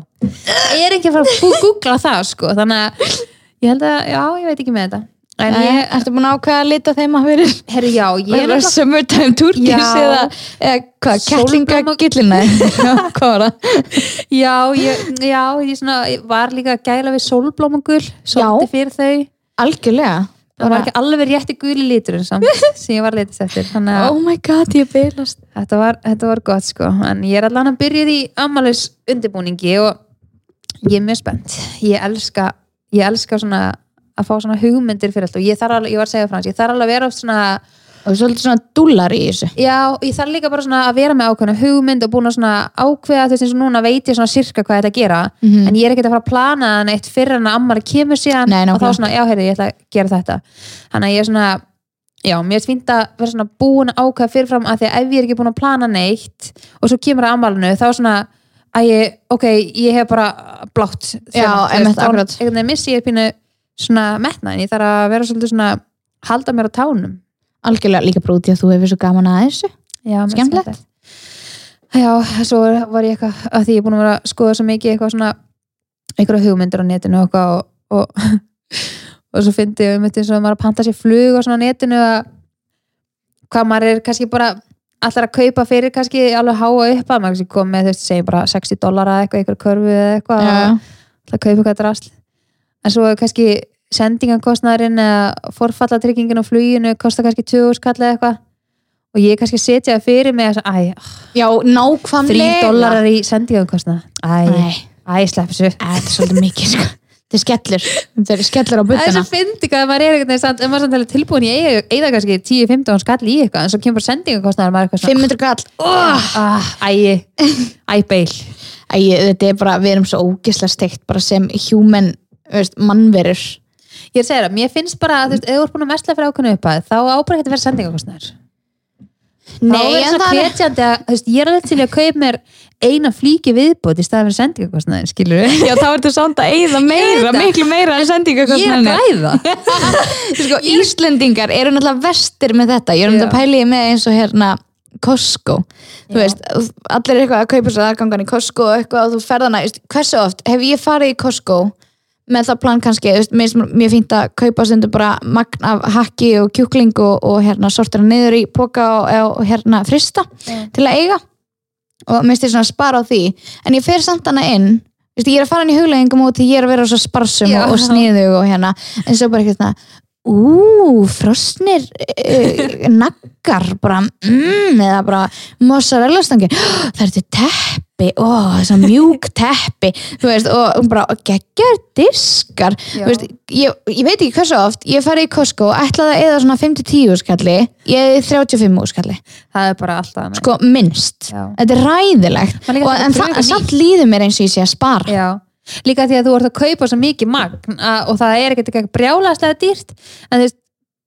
Er ekki að fara að googla það sko, þannig að ég held að, já, ég veit ekki með þetta en Ég, ég, Ertu búin að ákveða að lita þeim að fyrir? Heyrðu, já, ég er náttúrulega- Summertime Turkish Já. eða, eða hvað, kettlinga Sólblóma- gillina hvað var það? já, ég, já, ég svona var líka gæla við sólblómagul svolítið fyrir þau. Algjörlega. Það var ekki alveg rétti guli litur samt, sem ég var þannig að Oh my god, ég bylast þetta var, þetta var gott sko. En ég er allan að byrja í ammælis undirbúningi og ég er mjög spennt. Ég elska, ég elska svona að fá svona hugmyndir fyrir allt. Og ég þarf alveg, ég var að segja frá hans, ég þarf alveg að vera svona Og svolítið svona dúllar í þessu. Já, ég þarf líka bara svona að vera með ákveðna hugmynd og búin að svona ákveða þú veist eins og núna veit ég svona sirka hvað þetta að gera Mhm. en ég er ekkert að fara að plana það neitt fyrir en að ammæli kemur síðan Nei, og þá svona, já, heyrðu, ég ætla að gera þetta. Þannig að ég er svona já, mér er fínt að vera svona búin að ákveða fyrirfram að því að ef ég er ekki búin að plana neitt og svo kemur að ammælinu þá svona að ég, ok, ég svona metna en ég þarf að vera svolítið svona halda mér á tánum. Algjörlega líka bara út í að þú hefur svo gaman að þessu. Já, Skemmtilegt. Já, svo var ég eitthvað að því ég er búin að vera að skoða svo mikið eitthvað svona einhverja hugmyndir á netinu og eitthvað og, og, og svo fyndi ég um þetta eins og maður að panta sér flug og svona á netinu að hvað maður er kannski bara allar að kaupa fyrir kannski alveg háa upp að maður kannski kom með þú veist, segjum bara 60 dólar eða eitthvað, einhver körfu eða eitthvað að kaupa eitthvað drasl en svo kannski sendingakostnæðurinn eða forfallatryggingin á fluginu kostar kannski 20 skall eða eitthvað. Og ég kannski að setja það fyrir mig að nákvæmlega. 3 dólarar í sendingakostnað æ, æ, slepp þessu. Þetta er svolítið mikið sko. Þetta er skellur, þetta er skellur á Það er svo fyndi hvað maður er samt, ef maður er tilbúin í eiga kannski 10-15 skall í eitthvað en svo kemur eitthvað svona 500 kall. Oh! ah, æ, æ, beil Æ, þetta er bara, við erum svo ógislega steikt bara sem human, mannverur. Ég er að segja það, mér finnst bara að þú veist, ef þú ert búin að mesla fyrir ákveðnu upphæð þá ábæður ekki að vera sendingakostnær þá Nei, er en svona það er hvetjandi að, þú veist, ég er alveg til að kaupa mér eina flíki viðbót í staðan fyrir sendingakostnær, skilur við Já, þá ertu samt að eyða meira, miklu meira en sendinga ég er að græða. Sko, Íslendingar eru náttúrulega vestir með þetta. Ég er um þetta að pæli ég með eins og hérna Costco, þú Já. veist allir er eitthvað að kaupa sér aðgangan í Costco og eitthvað og þú ferðana, hversu oft hef ég farið í Costco með það plan kannski, mér finnst að kaupa stundu bara magn af hakki og kjúkling og, og hérna sortira niður í póka og, og hérna frista Já. til að eiga og mér finnst ég svona að spara á því en ég fer samt hana inn þú veist, ég er að fara inn í hugleggingum út því ég er að vera svo sparsum Já. og, sniðug og hérna en svo bara eitthvað svona ú, frosnir uh, naggar bara, mm, eða bara mozzarella stangi. Það er þetta teppi, ó, þess að mjúk teppi, þú veist, og og bara geggjar diskar. Já. þú veist, ég, ég veit ekki hversu oft ég farið í Costco, ætlaði að eða svona 5-10 skalli, ég er 35 skalli. Það er bara alltaf annað. sko minnst, Já. þetta er ræðilegt og, en það, samt líður mér eins og ég sé að spara. Já, líka því að þú ert að kaupa svo mikið magn að, og það er ekkert ekki brjálæslega dýrt en þú veist,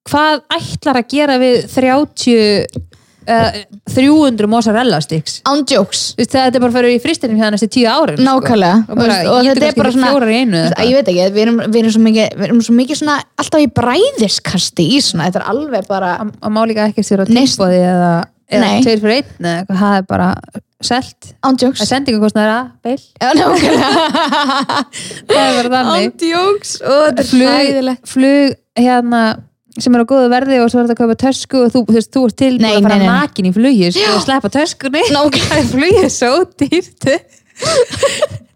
hvað ætlar að gera við 30 uh, 300 mozzarella sticks ándjóks, þetta er bara að fara í fristinum hérna næstu 10 árin nákvæmlega sko. og, bara, og, og þetta er bara svona einu eða ég veit ekki, við erum, við erum svo mikið við erum svo mikið svona alltaf í bræðiskasti í svona, þetta er alveg bara eitthvað. að má líka ekki sér á tilbóði eða, eða tveir fyrir einn eða eitthvað, það er bara selt. Ándjóks að sendingakostnaðara, beil? Já, það er bara þannig. Ándjóks er flug, flug hérna sem er á góðu verði og svo er þetta að kaupa tösku og þú, þú veist, þú ert til Nei, að fara nakin í flugi sko, og sleppa töskunni. Flugið er svo dýrt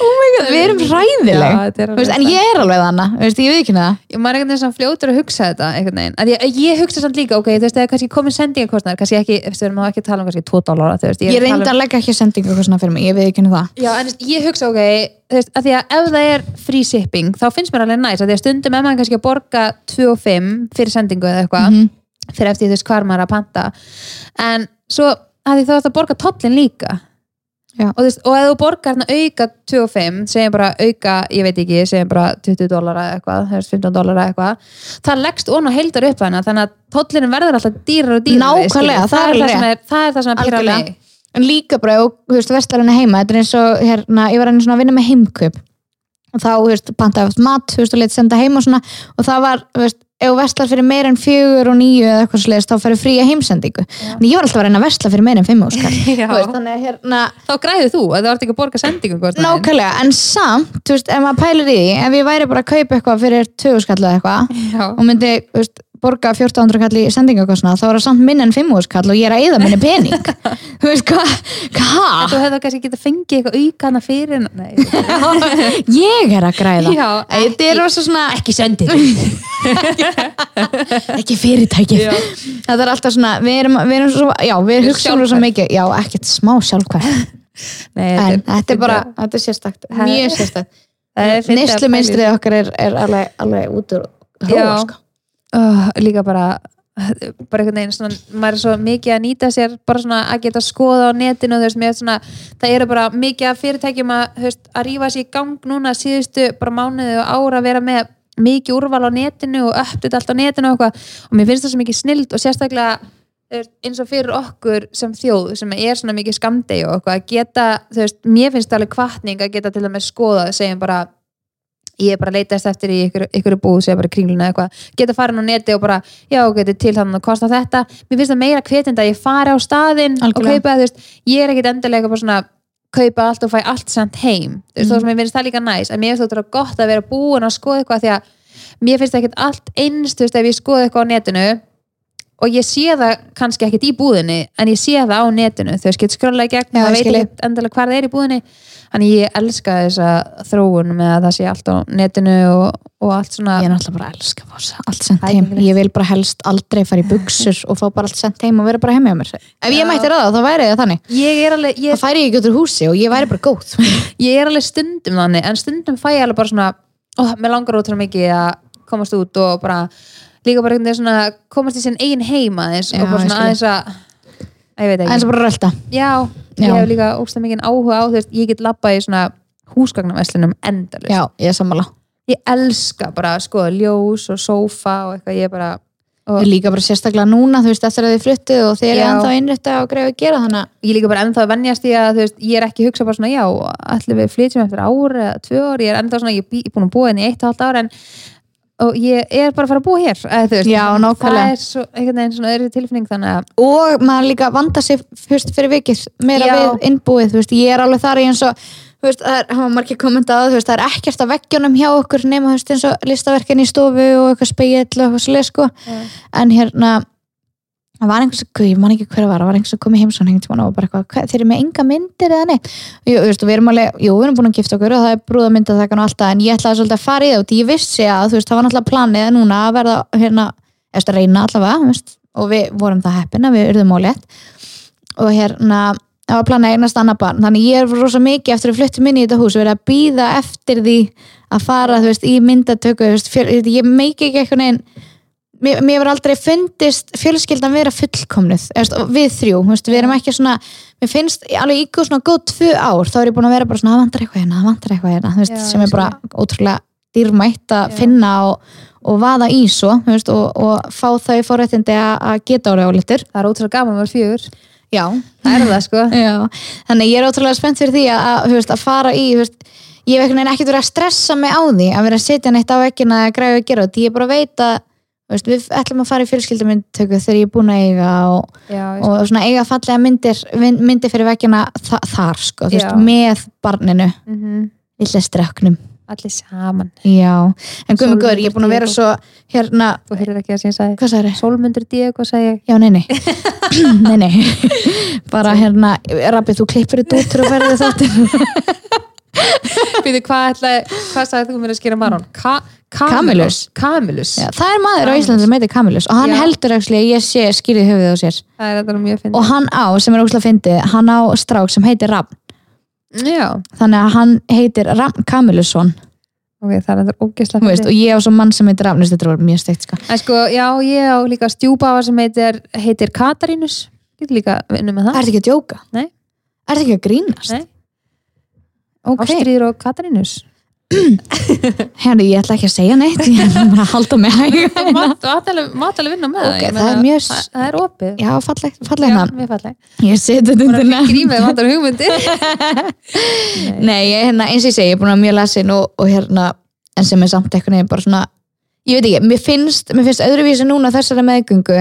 oh my god, við erum hræðileg. Já, er alveg en ég er alveg þannig, ég veit ekki það. Ég maður einhvern veginn svona fljótur að hugsa þetta að ég, ég hugsa samt líka ok, þú veist, eða kannski komin sendingakostnaður kannski ekki, þú veist, við erum ekki að tala um kannski 2 dólar þú veist, ég er að reyndi tala að leggja ekki svona fyrir mig, ég veit ekki það. Um, já, en ég hugsa ok, þú veist, að því að ef það er free shipping, þá finnst mér alveg næst að því að stundum ef maður kannski að borga 2 og 5 fyrir sendingu eða eitthvað Mhm. fyrir eftir Já. og, og ef þú borgar hérna auka 25 segjum bara auka, ég veit ekki segjum bara 20 dólar eða eitthvað þú veist, 15 dólar eða eitthvað það leggst ón og heildar upp hana þannig að tollinin verður alltaf dýrar og dýrar Nákvæmlega, það er það, er, það er það sem er pyrra Algjörlega. mig en líka bara, og, þú veist, vestlarinn heima þetta er eins og, hérna, ég var einu svona að vinna með heimkaup og þá, þú veist, pantaði oft mat, þú veist, og leitt senda heim og svona. Og það var, þú veist, ef þú vestlar fyrir meir en fjögur og níu eða eitthvað slegist, þá færi fría heimsendingu. En ég var alltaf að reyna að vestla fyrir meir en fimm veist, þannig að hérna þá græðir þú, að þú ert ekki að borga sendingu nákvæmlega, en samt, þú veist, ef maður pælir í því ef ég væri bara að kaupa eitthvað fyrir tvö skall eða eitthvað og myndi, þú veist, borga 1400 kall í sendingakostnað, þá er það samt minn en 5 skall og ég er að eyða minni pening. Þú veist, hvað, hvað þú hefði kannski getað fengið eitthvað auka hana fyrir Nei, ég er að græða. Já, er rosa svona ekki sendið. Ekki fyrirtækið. Já. þetta er alltaf svona, við erum, við erum svo, já, við hugsaum sjálfhverf. mikið. Já, ekkert smá sjálfkvæð Nei, en þetta er bara, þetta er sérstakt. Það- mjög sérstakt. Það er fyndið að neyslu pæla í minnstrið okkar er, er alveg, alveg út úr Já. hróa, sko. Uh, líka bara bara einhvern veginn svona, maður er svo mikið að nýta sér bara svona að geta skoða á netinu þú veist, mér er svona, það eru bara mikið af fyrirtækjum að, þú veist, að rífa sér í gang núna síðustu bara mánuði og ára að vera með mikið úrval á netinu og uppdýtt allt á netinu og eitthvað. Og mér finnst það svo mikið snild og sérstaklega eins og fyrir okkur sem þjóð sem er svona mikið skamdegi og eitthvað að geta, þú veist, mér finnst það alveg kvartning að geta til dæmis skoða, segjum bara ég er bara að leitast eftir í ykkur, ykkur búð sem bara kringluna eitthvað, geta farin á neti og bara, já, geti til þannig að kosta þetta mér finnst það meira hvetjandi að ég fari á staðinn og Algjörlega. kaupa, þú veist, ég er ekkit endilega bara svona, kaupa allt og fæ allt samt heim, þú veist, Mhm. þó sem ég finnst það líka næs en mér finnst þetta gott að vera búin að skoða eitthvað því að mér finnst ekkit allt eins, þú veist, ef ég skoða eitthvað á netinu og ég sé það kannski ekkit í búðinni en ég sé það á netinu. Veist, get skrolla í gegn ég veit ekki endilega hvað það er í búðinni. Þannig ég elska þessa þróun með að það sé allt á netinu og, og allt svona ég er náttúrulega bara að elska að fá allt sendt Það heim. ég vil bara helst aldrei fara í buksur og fá bara allt sendt heim og vera bara heim hjá mér. Ef ég mætti ráða þá væri það þannig. Ég alveg, ég, þá færi ég ekki út úr húsi og ég væri bara góð. Ég er alveg stundum þannig en stundum fæ ég alveg bara svona ó, mér langar ótrúlega mikið að komast út og bara, líka bara einhvern veginn svona komast í sinn eigin heima aðeins Já, og bara ég svona skil. aðeins að að ég veit en svo ekki, bara rölda já, ég Já. hef líka ógstlega mikið áhuga á þú veist, ég get labbað í svona húsgagnarveslunum endalist já, ég er sammála ég elska bara að skoða ljós og sófa og eitthvað ég bara og Ég líka bara sérstaklega núna, þú veist, eftir að þið fluttu og þið eru Já. ennþá innrætta og greið að gera þannig að ég líka bara ennþá að venjast í að þú veist, ég er ekki að hugsa bara svona já, allir við flytjum eftir ár eða tvö ár, ég er ennþá svona, ég er ég er búin að búa henni í eitt og halvt ár en og ég er bara að fara að búa hér eða, Já, nákvæmlega. það er svo einhvern veginn svona öðru tilfinning þannig að og maður líka vanda sig fyrst fyrir vikið meira Já. við innbúið, veist, ég er alveg þar í eins og veist, það er, hafa margir kommentað það er ekkert að veggjónum hjá okkur nema, veist, eins og listaverkin í stofu og eitthvað spegill og eitthvað svolítið, sko en hérna það var einhvers, ég man ekki hver það var það var einhvers sem kom í heimsón hengt og bara eitthvað "Hvað, þeir eru með enga myndir eða neitt? Jú, og við erum alveg, jú, við erum búin að gifta okkur og það er brúða myndaþekkan og allt það en ég ætlaði svolítið að fara í það og ég vissi að þú veist, það var náttúrulega planið núna að verða hérna, eftir að reyna allavega veist, og við vorum það heppin að við urðum ólétt og hérna það var planið eignast annað barn. Þannig ég er rosa mikið eftir að fluttum inn í þetta hús verið að býða eftir því að fara þú veist, í myndatöku þú veist, fjör, ég meiki ekki eitthvað neginn mér, hefur aldrei fundist fjölskyldan vera fullkomnuð. Og við þrjú, veist, við erum ekki svona mér finnst alveg ykkur svona góð tvö ár þá er ég búin að vera bara svona, það vantar eitthvað hérna það vantar eitthvað hérna, þú veist, Já, sem er bara ótrúlega dýrmætt að finna og, og vaða í svo, þú veist, og, og fá þau fórættindi að að geta árið álitur það er ótrúlega gaman að vera fjögur. Já, það er það sko. Já, þannig ég er ótrúlega spennt fyrir því að, að, að fara í ég hef ekkert verið að stressa mig á því að vera að setja neitt á vekkina að græða að gera þetta, ég bara að veita þú veist, við ætlum að fara í fjölskyldumyndtöku þegar ég er búin að eiga og, já, og svona eiga fallega myndir myndir fyrir vekkina þa þar sko, veist, með barninu. Mm -hmm. lilla streknum allir saman. Já, en guðmur guður, ég er búin að vera svo hérna, þú heyrðir ekki það sem ég. Sagði hvað Díu, hvað sagði Já, nei, nei. Nei, nei. Bara hérna, Rabbi, þú klippur þetta út og verður þáttir Býðu, hvað, ætla, hvað sagði þú mér að skýra marón? Ka Kamilus. Kamilus Já, það er maður á Íslandi sem heitir Kamilus og hann Já. heldur ekki að ég sé skýrið höfuð á sér það er þetta mjög fyndið og hann á, sem er óslega fyndið, hann á strák sem heitir Rafn, já, þannig að hann heitir Rafn Kamilusson ok, það er þetta þú ógeðslega veist, og ég á svo mann sem heitir Rafn þetta var mjög steikt sko En sko, já, ég á líka stjúpafa sem heitir, heitir Katarínus. Getur líka vinnu með það. Ertu ekki að djóka? Nei. Ertu ekki að grínast? Nei. Ok, Ástríður og Katarínus. hérna ég ætla ekki að segja neitt ég ætla bara að halda hæg Þú mátt alveg, vinna með Ok, Ég það er mjög- Það, það er opið. Já, fallegt hann mjög falleg. Ég seti þetta Grímið vantar hugmyndir. Nei, ég, hérna, eins og ég segi, ég er búin að mjög lasin og, og hérna, en sem er samt eitthvað nefn bara svona, ég veit ekki, mér finnst mér finnst öðruvísi núna þessari meðgöngu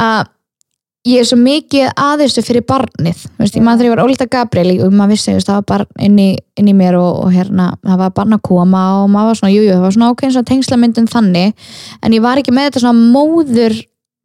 að ég er svo mikið aðeinsstu fyrir barnið. Veist, ég maður þegar ég var ólita Gabriel og maður vissi, veist, það var barn inn í, inn í mér og, og hérna, það var barn að koma og maður var svona, jújú, jú, það var svona ákveðin svona tengslamyndun þannig, en ég var ekki með þetta svona móður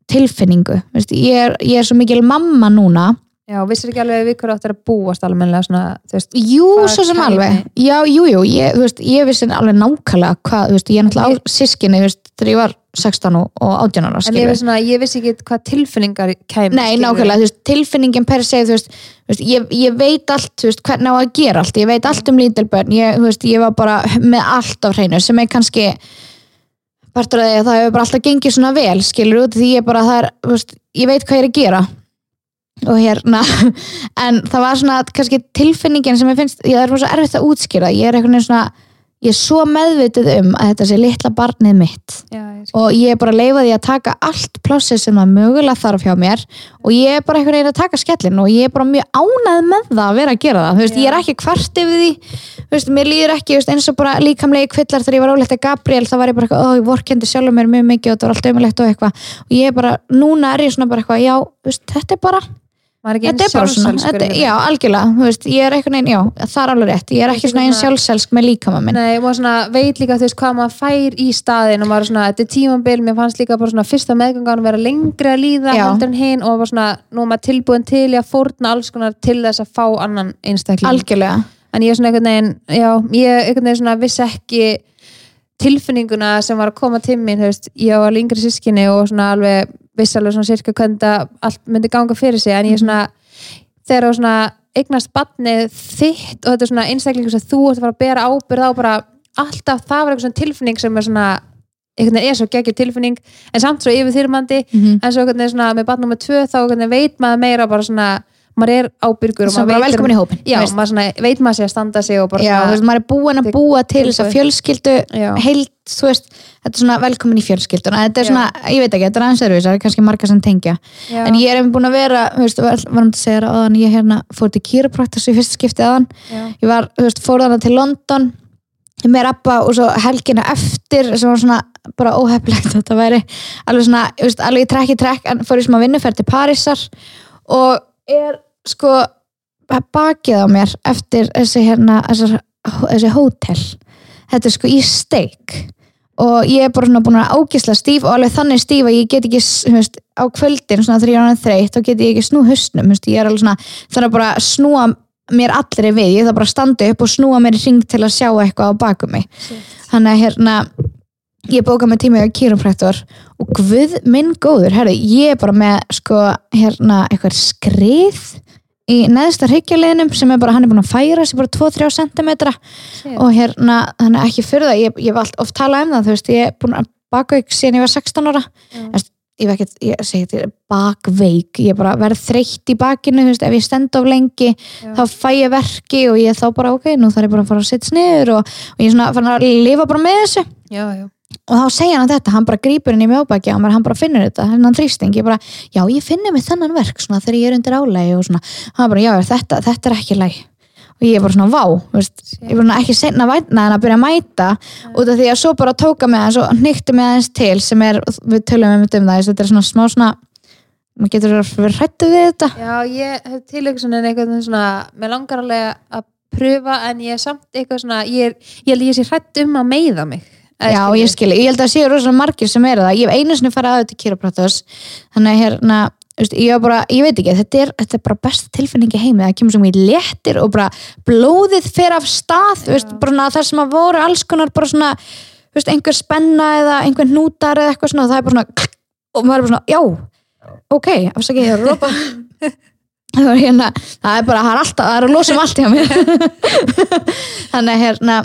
tilfinningu, veist, ég er, ég er svo mikil mamma núna. Já, vissir ekki alveg við hverju áttir að búast almennilega svona, þú veist, Jú, svo sem alveg. Já, jú, jú, ég, ég vissi alveg nákvæmlega hvað, þú veist, ég er náttúrulega á sískinni, þú veist, þegar ég var 16 og og 18 ára, en ég, svona, ég vissi ekki hvað tilfinningar kæmi. Nei, nákvæmlega, þú veist, tilfinningin per se, þú veist, ég, ég veit allt, þú veist, hvernig á að gera allt ég veit allt um lítilbörn, ég, ég var bara með allt á hreinu, sem er kannski partur af því að það hefur bara alltaf gengið svona vel, skilur út því ég bara, það er, ég veit hvað ég er að gera og hérna en það var svona kannski tilfinningin sem ég finnst, ég það er svo erfitt að útskýra ég er veginn svona, ég er svo meðvituð um að þetta sé litla barnið mitt. Já, ég og ég er bara að leifa því að taka allt plássið sem það mögulega þarf hjá mér. Og ég er bara einhvern veginn að taka skellin og ég er bara mjög ánæð með það að vera að gera það. Veist, ég er ekki kvart yfir því. Veist, mér líður ekki, veist, eins og bara líkamlegi kvillar þegar ég var ólegt að Gabriel, þá var ég bara eitthvað, ó, ég vorkendi sjálfur mér mjög mikið og þetta var allt ömulegt og eitthvað. Og ég er bara, núna er ég svona bara eitthvað, já, þetta er bara þetta er bara svona, þetta, já, algjörlega þú veist, ég er einhvern veginn, já, það er alveg rétt ég er ekki svona svona- sjálfselsk með líkama minn. Nei, maður svona veit líka þú veist hvað maður fær í staðin og maður svona, þetta er tímabil mér fannst líka bara svona fyrsta meðgangan vera lengri að líða Já. heldur en hinn og bara svona, nú maður tilbúin til að fórna alls konar til þess að fá annan einstakling. Algjörlega, en ég er svona einhvern veginn, já, ég einhvern veginn svona vissi ekki tilfinninguna sem var að koma til mín, og svona sirka hvernig allt myndi ganga fyrir sig, en ég er svona þegar þú svona eignast batnið þitt og þetta er svona einstaklingur sem þú ert að fara að bera ábyrð á bara alltaf það var eitthvað svona tilfinning sem er svona veginn er svo geggjur tilfinning en samt svo yfirþyrmandi mm en svo svona með batnum með tvö þá einhvern veginn veit maður meira bara svona maður er ábyrgur og maður velkomin í hópinn, já, maður svona, veit maður sé að standa sig og bara Já, veist, maður er búin að Til- búa til til þess að fjölskyldu Já. heilt, þú veist, þetta er svona velkomin í fjölskylduna, þetta er Já. svona, ég veit ekki þetta er aðeins öðruvísi, það er kannski marga sem tengja. Já, en ég er einmitt búin að vera, þú veist, var- varum að segja að ég hérna fór til kýrapraktas í fyrsta skiptið aðan, já, ég var, þú veist, fór þarna til London með rappa og svo helgina eftir sem var svona bara óheflegt þetta væri alveg svona, alveg í trekk í trekk en fór ég sem að vinnuferð til Parísar og er sko bakið á mér eftir þessi hérna, þessar, þessi hótel. Þetta er sko í steik og ég er bara búin að ágisla stíf og alveg þannig stíf að ég get ekki veist, á kvöldin þegar ég er hann þreytt þá get ég ekki snú veist, ég er alveg svona þannig að bara snúa mér allri við ég þarf bara að standa upp og snúa mér í ring til að sjá eitthvað á bakum mig. Þannig að hérna ég bóka með tíma í kýrumfræktor og guð minn góður, herri, ég er bara með sko, hérna, eitthvað skrið í neðsta hryggjarliðinum sem er bara, hann er búin að færa sig bara 2-3 cm og hérna, hann er ekki fyrir það. Ég, ég hef oft talað um það, þú veist, ég er búin að baka ykkur síðan ég var 16 ára. Veist, ég veit ekki, ég segi þetta bakveik, ég bara verð þreytt í bakinu, þú veist, ef ég stend of lengi Já. þá fæ ég verki og ég þá bara, ok, nú þarf ég bara að fara að setja sniður og, og ég er svona að lifa bara með þessu. Já, já, og þá segja hann þetta, hann bara grípur inn í mjóbaki og hann bara finnur þetta, hann þrýsting. Ég bara, já ég finnir mig þennan verk svona þegar ég er undir álægi og svona. Hann bara, já þetta, þetta er ekki læg og ég er bara svona, vá, veist, ég er bara ekki senna vætna en að byrja að mæta út af því að svo bara tóka mig aðeins og nýtti mig aðeins til sem er, við tölum um þetta um það þetta er svona smá svona maður getur verið hrættu við þetta. Já, ég hef tilöksunin eitthvað svona, mér langar alveg að pröfa en ég er samt eitthvað svona ég, ég að sé hrætt um að meiða mig Já, ég skilji, ég held að séu rosalega margir sem eru það, ég hef einu sinni farið að þetta kýraprátus, þannig að hérna ég, bara, ég veit ekki, þetta er, þetta er bara besta tilfinningi heimi, það kemur svo mjög léttir og bara blóðið fer af stað veist, bara það sem að voru alls konar bara svona, veist, einhver spenna eða einhver hnútar eða eitthvað svona það er bara svona, og maður er bara svona, já ok, afsakið ég er að rópa það er hérna, það er bara það er alltaf, það er að losa um allt hjá mér. Þannig að hérna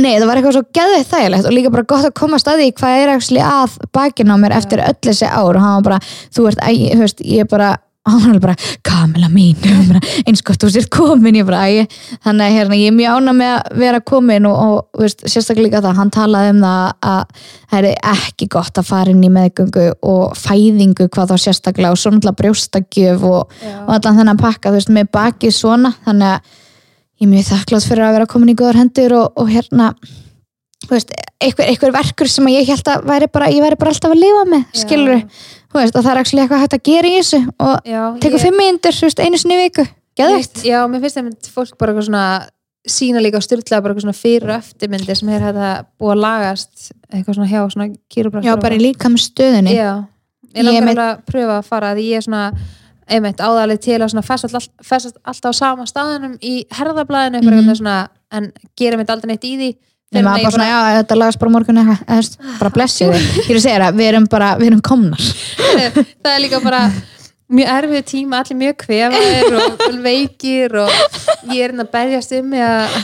Nei, það var eitthvað svo geðveitt þægilegt og líka bara gott að koma að staði í hvað er að bakinn á mér eftir öll þessi ár. Og hann var bara, þú ert, æ, þú veist, ég er bara hann var bara, Kamila mín. Bara, eins gott þú sért komin. Ég bara, æ, þannig að hérna, ég er mjög ána með að vera komin og, og veist, sérstaklega líka það, hann talaði um það að það er ekki gott að fara inn í meðgöngu og fæðingu hvað þá sérstaklega og svo náttúrulega brjóstakjöf og, og allan þennan pakka, þú veist, með bakið svona, þannig að ég er mjög þakklátt fyrir að vera komin í góðar hendur og, og hérna veist, einhver, einhver verkur sem að ég held að væri bara, ég væri bara alltaf að lifa með Já. skilur veist, og það er eitthvað hægt að gera í þessu og tekur ég- fimm veist, einu sinni í viku. Geðveikt, Já, mér finnst það fólk bara svona sína líka styrlaða bara eitthvað svona fyrir og eftirmyndir sem er þetta búið að lagast eitthvað svona hjá svona kýrubrættur já, bara líka með stöðunni Já, ég Ég langar með- að pröfa að fara því ég er svona einmitt áðalið til að festast, all, festast alltaf á sama staðunum í herðablaðinu mm. -hmm. svona, en gera mitt aldrei neitt í því Nei, ég bara svona, já, þetta lagast bara morgun eitthvað, bara blessið ég er að segja það, við erum bara, við erum komnar það er líka bara mjög erfið tíma, allir mjög kvefaðir og veikir og ég er inn að berjast um að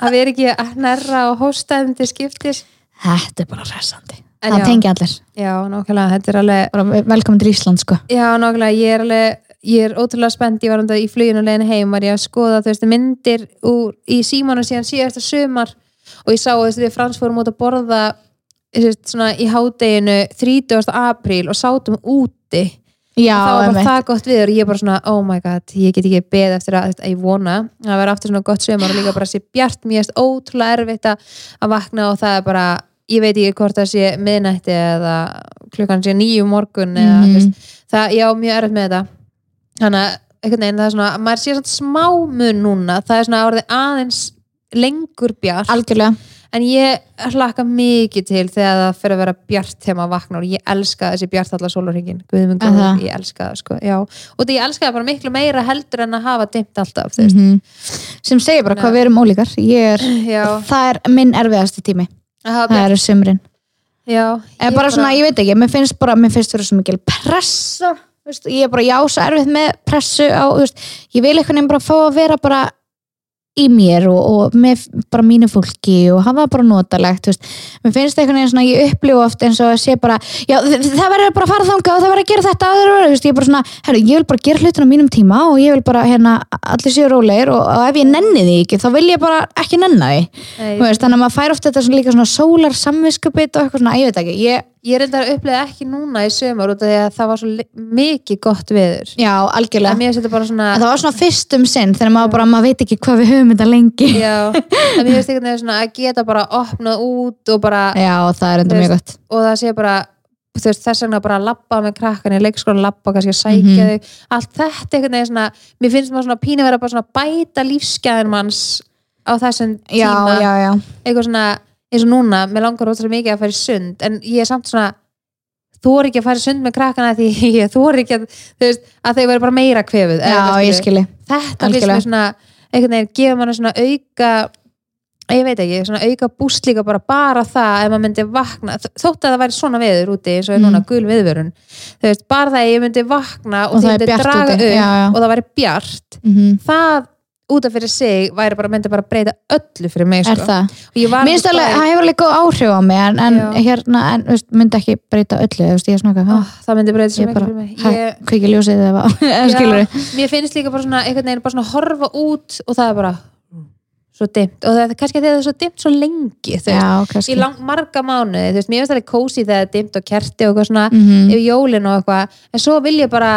að vera ekki að hnerra og hósta þeim til skiptis þetta er bara hressandi, En það já. tengja allir Já, nákvæmlega, þetta er alveg velkomin til Ísland, sko Já, nákvæmlega, ég er alveg ég er ótrúlega spennt, ég var um þetta í fluginu legin heim var ég að skoða, þú veist, myndir úr, í símanu síðan síðasta sumar og ég sá, þú veist, við frans fórum út að borða þú veist, svona í hádeginu 30. apríl og sátum úti já, og það var bara það gott við og ég bara svona, oh my god, ég get ekki beð eftir að, að ég vona að vera aftur svona gott sumar og líka bara sé bjart, mér erst ótrúlega erfitt að vakna og það er bara ég veit ekki hvort það sé miðnætti eða klukkan sé nýju morgun eða, þú veist, það, já, mjög erfitt með þetta. Þannig að einhvern veginn það er svona, maður sé svona smá mun núna, það er svona orðið aðeins lengur bjart. Algjörlega. En ég hlakka mikið til þegar það fyrir að vera bjart þegar maður vaknar og ég elska þessi bjart allar sólarhingin Guðmund ég elska það sko já. og því ég elska það bara miklu meira heldur en að hafa dimmt alltaf veist. Mhm. sem segir bara Nei. hvað við erum ólíkar. Ég er, það er minn erfiðasti tími að hafa það eru sumrin. Já, eða bara svona, ég veit ekki, mér finnst bara mér finnst vera svo mikil pressa veist, ég er bara já, svo erfitt með pressu á, veist, ég vil eitthvað nefn bara fá að vera bara í mér og, og með bara mínu fólki og hafa bara notalegt veist, mér finnst einhvern veginn svona ég upplifu oft eins og að sé bara já, það verður bara að fara þangað og það verður að gera þetta og það þú veist, ég er bara svona, herru, ég vil bara gera hlutin á mínum tíma og ég vil bara hérna allir séu rólegir og, og ef ég nenni því ekki þá vil ég bara ekki nenna því. Þannig að maður fær oft þetta svona, líka svona sólar samviskupið og eitthvað svona, ég veit ekki ég, Ég er enda að upplega ekki núna í sömur út af því að það var svo mikið gott viður já, algjörlega. En mér finnst þetta bara svona En það var svona fyrst um sinn þegar maður bara, maður veit ekki hvað við höfum þetta lengi. Já, en mér finnst veginn svona að geta bara opnað út og bara Já, það er enda Þú mjög gott og það sé bara veist, þess vegna bara að labba með krakkan í leikskóla, labba kannski að sækja Mhm. þau. Allt þetta einhvern veginn svona mér finnst maður svona pínu vera bara svona að bæta lífsgæðin manns á þessum Já, tíma. já, já. Svona, eins og núna, mér langar ótrúlega mikið að fara í sund, en ég er samt svona þú er ekki að fara í sund með krakkana því ég þú er ekki að, veist, að þau verður bara meira kvefuð Já, ég skilji þetta finnst mér svona einhvern veginn, gefa mann svona auka ég veit ekki, svona auka búst líka bara bara það ef maður myndi vakna þótt að það væri svona veður úti eins og er núna Mm. gul viðvörun þú veist, bara það að ég myndi vakna og, Og það myndi draga upp já, já. og það væri bjart mm það út af fyrir sig væri bara, myndi bara breyta öllu fyrir mig Er sko. það? var Mér finnst alveg, það hefur alveg góð áhrif á mig en, en hérna, en veist, myndi ekki breyta öllu, veist, er Ó, eitthvað, það myndi breyta mikið bara, fyrir mig. ég, kveiki ljósið eða mér finnst líka bara svona veginn bara svona horfa út og það er bara svo dimmt. Og það er kannski að það er svo dimmt svo lengi Já, í lang, marga mánuði, þú veist, mér finnst það kósi þegar það er dimmt og kerti og eitthvað svona Mhm. yfir jólin og eitthvað, en svo vil ég bara